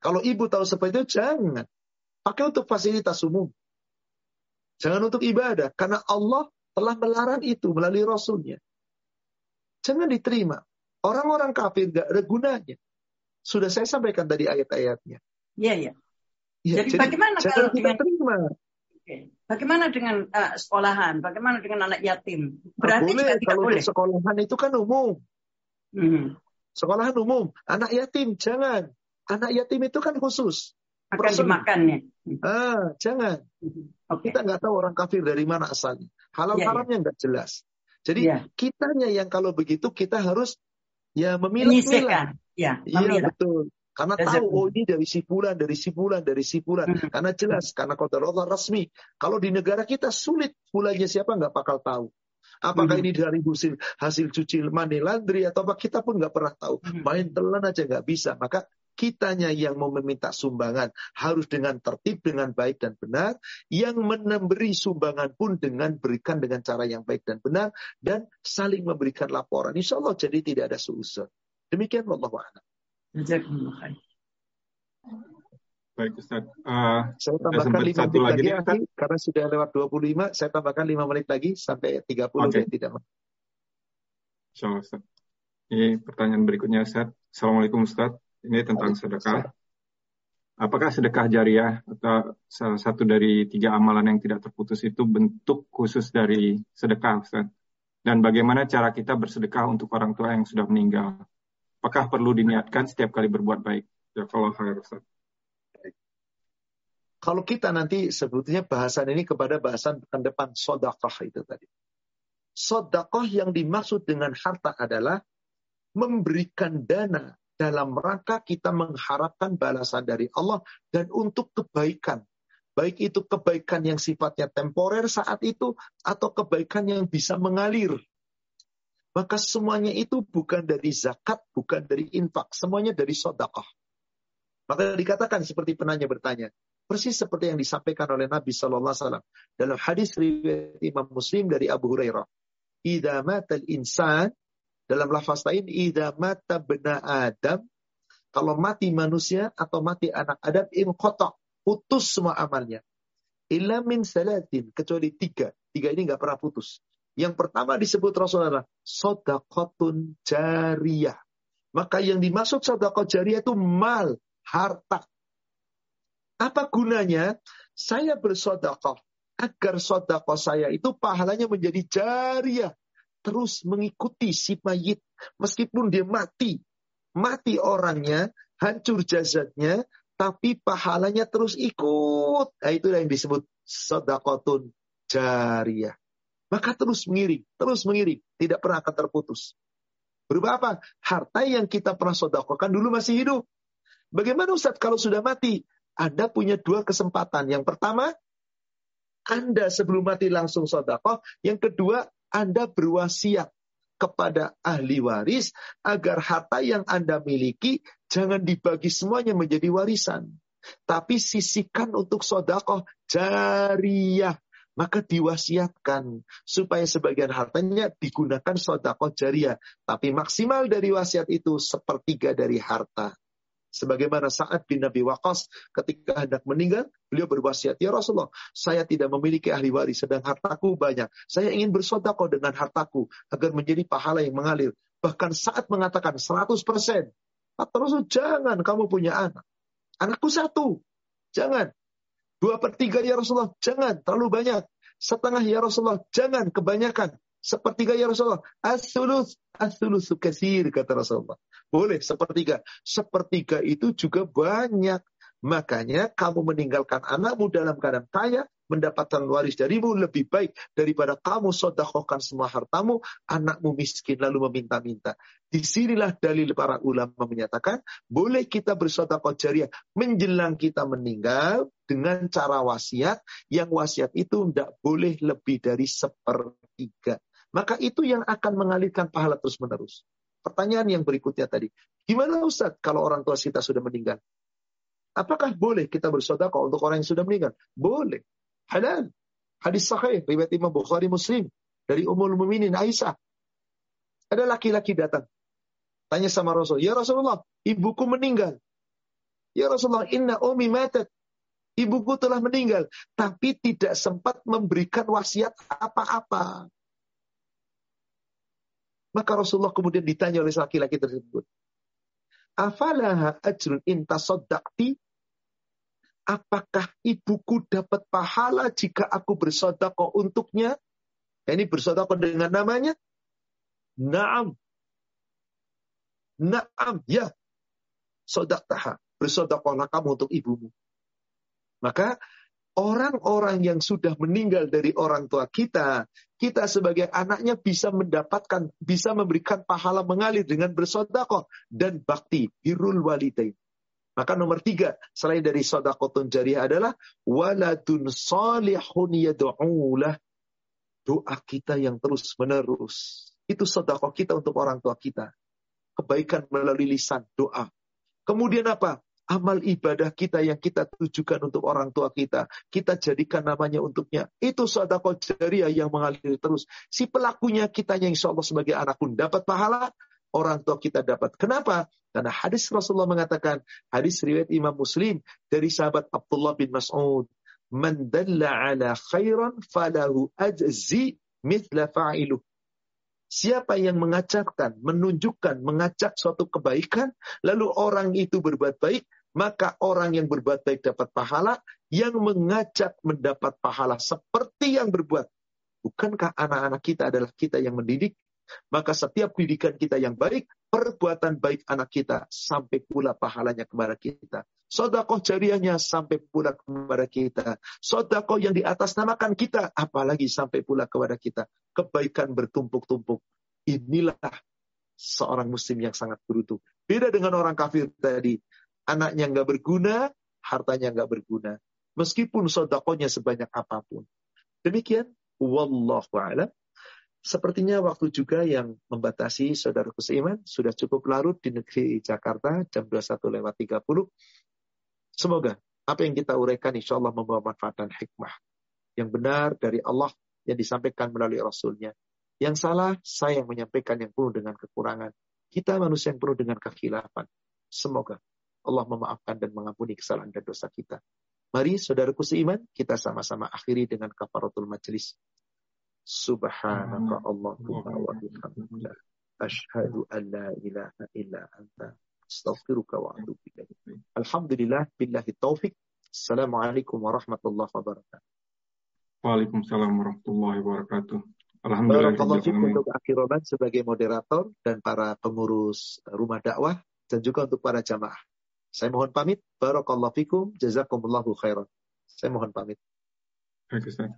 Kalau ibu tahu seperti itu jangan. Pakai untuk fasilitas umum. Jangan untuk ibadah. Karena Allah telah melarang itu melalui Rasulnya. Jangan diterima. Orang-orang kafir gak ada gunanya. Sudah saya sampaikan tadi ayat-ayatnya. Iya, iya. Ya, jadi, jadi bagaimana kalau kita terima? Bagaimana dengan uh, sekolahan? Bagaimana dengan anak yatim? Berarti boleh, tidak kalau boleh. sekolahan itu kan umum. Hmm. Sekolahan umum. Anak yatim jangan. Anak yatim itu kan khusus. Akan Person. dimakan ya. Ah, jangan. Hmm. Okay. Kita nggak tahu orang kafir dari mana asalnya. Halal ya, haramnya nggak ya. jelas. Jadi ya. kitanya yang kalau begitu kita harus ya memilah-milah. Ya, iya betul. Karena tahu oh ini dari si bulan, dari si bulan, dari si bulan. Hmm. Karena jelas, karena kota Allah resmi. Kalau di negara kita sulit bulannya siapa nggak bakal tahu. Apakah hmm. ini dari hasil hasil cuci money laundry atau apa kita pun nggak pernah tahu. Hmm. Main telan aja nggak bisa. Maka kitanya yang mau meminta sumbangan harus dengan tertib, dengan baik dan benar. Yang memberi sumbangan pun dengan berikan dengan cara yang baik dan benar. Dan saling memberikan laporan. Insya Allah jadi tidak ada suuzon. Demikian Allah a'lam. Baik Ustaz. Uh, saya tambahkan 5 menit lagi, lagi karena sudah lewat 25, saya tambahkan 5 menit lagi sampai 30 okay. tidak. Insya Ustaz. Ini pertanyaan berikutnya Ustaz. Assalamualaikum Ustaz. Ini tentang sedekah. Apakah sedekah jariah atau salah satu dari tiga amalan yang tidak terputus itu bentuk khusus dari sedekah Ustaz? Dan bagaimana cara kita bersedekah untuk orang tua yang sudah meninggal? Apakah perlu diniatkan setiap kali berbuat baik? Ya kalau Ustaz. Kalau kita nanti sebetulnya bahasan ini kepada bahasan pekan depan sodakoh itu tadi. Sodakoh yang dimaksud dengan harta adalah memberikan dana dalam rangka kita mengharapkan balasan dari Allah dan untuk kebaikan. Baik itu kebaikan yang sifatnya temporer saat itu atau kebaikan yang bisa mengalir maka semuanya itu bukan dari zakat, bukan dari infak. Semuanya dari sodakah. Maka dikatakan seperti penanya bertanya, Persis seperti yang disampaikan oleh Nabi Shallallahu Wasallam dalam hadis riwayat Imam Muslim dari Abu Hurairah. Ida mata insan dalam lafaz lain, ida mata bena Adam, kalau mati manusia atau mati anak Adam, in kotok, putus semua amalnya. Illa min salatin, kecuali tiga. Tiga ini nggak pernah putus. Yang pertama disebut Rasulullah, sodakotun jariyah. Maka yang dimaksud sodakot jariyah itu mal, harta. Apa gunanya? Saya bersodakoh. Agar sodakoh saya itu pahalanya menjadi jariah. Terus mengikuti si mayit. Meskipun dia mati. Mati orangnya, hancur jasadnya, tapi pahalanya terus ikut. Nah, itulah yang disebut sodakotun jariah. Maka terus mengiring, terus mengiring. Tidak pernah akan terputus. Berubah apa? Harta yang kita pernah sodakokan dulu masih hidup. Bagaimana Ustaz kalau sudah mati? Anda punya dua kesempatan. Yang pertama, Anda sebelum mati langsung sodakoh. Yang kedua, Anda berwasiat kepada ahli waris agar harta yang Anda miliki jangan dibagi semuanya menjadi warisan. Tapi sisihkan untuk sodakoh jariah. Maka diwasiatkan supaya sebagian hartanya digunakan sodakoh jariah. Tapi maksimal dari wasiat itu sepertiga dari harta. Sebagaimana saat bin Nabi Waqas ketika hendak meninggal, beliau berwasiat, Ya Rasulullah, saya tidak memiliki ahli waris, sedang hartaku banyak. Saya ingin bersodakoh dengan hartaku agar menjadi pahala yang mengalir. Bahkan saat mengatakan 100%, kata Rasul, jangan kamu punya anak. Anakku satu, jangan. Dua per tiga ya Rasulullah, jangan, terlalu banyak. Setengah ya Rasulullah, jangan, kebanyakan. Sepertiga ya Rasulullah. As-sulus, as-sulus kasir, kata Rasulullah. Boleh sepertiga. Sepertiga itu juga banyak. Makanya kamu meninggalkan anakmu dalam keadaan kaya, mendapatkan waris darimu lebih baik daripada kamu sodakohkan semua hartamu, anakmu miskin lalu meminta-minta. Di sinilah dalil para ulama menyatakan, boleh kita bersodakoh jariah menjelang kita meninggal dengan cara wasiat, yang wasiat itu tidak boleh lebih dari sepertiga. Maka itu yang akan mengalirkan pahala terus-menerus. Pertanyaan yang berikutnya tadi, gimana Ustaz kalau orang tua kita sudah meninggal? Apakah boleh kita bersodakoh untuk orang yang sudah meninggal? Boleh. Halal. Hadis sahih, riwayat Imam Bukhari Muslim. Dari Ummul Muminin Aisyah. Ada laki-laki datang. Tanya sama Rasul, Ya Rasulullah, ibuku meninggal. Ya Rasulullah, inna umi matat. Ibuku telah meninggal. Tapi tidak sempat memberikan wasiat apa-apa. Maka Rasulullah kemudian ditanya oleh laki-laki tersebut. Afalaha ajrun intasoddakti? Apakah ibuku dapat pahala jika aku bersodako untuknya? Ini bersodako dengan namanya? Naam. Naam, ya. Sodak taha. Bersodakolah kamu untuk ibumu. Maka orang-orang yang sudah meninggal dari orang tua kita, kita sebagai anaknya bisa mendapatkan, bisa memberikan pahala mengalir dengan bersodakoh dan bakti, birul walidain. Maka nomor tiga, selain dari sodakotun jariah adalah waladun salihun yadu'ulah. Doa kita yang terus menerus. Itu sodakoh kita untuk orang tua kita. Kebaikan melalui lisan, doa. Kemudian apa? Amal ibadah kita yang kita tujukan untuk orang tua kita, kita jadikan namanya untuknya. Itu sedekah jariah yang mengalir terus. Si pelakunya kita yang insya Allah sebagai anak pun dapat pahala, orang tua kita dapat. Kenapa? Karena hadis Rasulullah mengatakan, hadis riwayat Imam Muslim dari sahabat Abdullah bin Mas'ud, "Man dalla ala khairan falahu ajzi mithla fa'iluh." Siapa yang mengajarkan, menunjukkan, mengajak suatu kebaikan, lalu orang itu berbuat baik, maka orang yang berbuat baik dapat pahala, yang mengajak mendapat pahala seperti yang berbuat. Bukankah anak-anak kita adalah kita yang mendidik? Maka setiap didikan kita yang baik, perbuatan baik anak kita sampai pula pahalanya kepada kita. Sodakoh jariahnya sampai pula kepada kita. Sodakoh yang di atas namakan kita, apalagi sampai pula kepada kita. Kebaikan bertumpuk-tumpuk. Inilah seorang muslim yang sangat beruntung. Beda dengan orang kafir tadi anaknya nggak berguna, hartanya nggak berguna. Meskipun sodakonya sebanyak apa pun. Demikian, wallahu a'lam. Sepertinya waktu juga yang membatasi saudara seiman sudah cukup larut di negeri Jakarta jam 21 lewat 30. Semoga Apa yang kita uraikan insya Allah membawa manfaat dan hikmah. Yang benar dari Allah yang disampaikan melalui Rasulnya. Yang salah, saya yang menyampaikan yang penuh dengan kekurangan. Kita manusia yang penuh dengan kekhilafan. Semoga Allah memaafkan dan mengampuni kesalahan dan dosa kita. Mari saudaraku seiman, kita sama-sama akhiri dengan kafaratul majelis. Subhanaka Allahumma wa bihamdika. Ashhadu an la ilaha illa anta. Astaghfiruka wa atubu ilaik. Alhamdulillah billahi taufik. Assalamualaikum warahmatullahi wabarakatuh. Waalaikumsalam warahmatullahi wabarakatuh. Alhamdulillah. untuk Akhiroban sebagai moderator dan para pengurus rumah dakwah dan juga untuk para jamaah. Saya mohon pamit. Barakallahu fikum. Jazakumullahu khairan. Saya mohon pamit. Baik, Ustaz.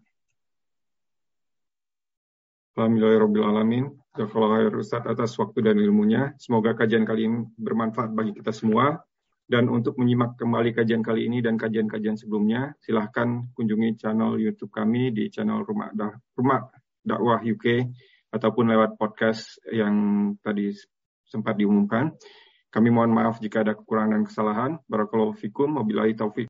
Alhamdulillahirrahmanirrahim. Jazakallah Ustaz atas waktu dan ilmunya. Semoga kajian kali ini bermanfaat bagi kita semua. Dan untuk menyimak kembali kajian kali ini dan kajian-kajian sebelumnya, silahkan kunjungi channel YouTube kami di channel Rumah, da Rumah Dakwah UK ataupun lewat podcast yang tadi sempat diumumkan. Kami mohon maaf jika ada kekurangan dan kesalahan. Barakallahu fikum. Wabillahi taufik.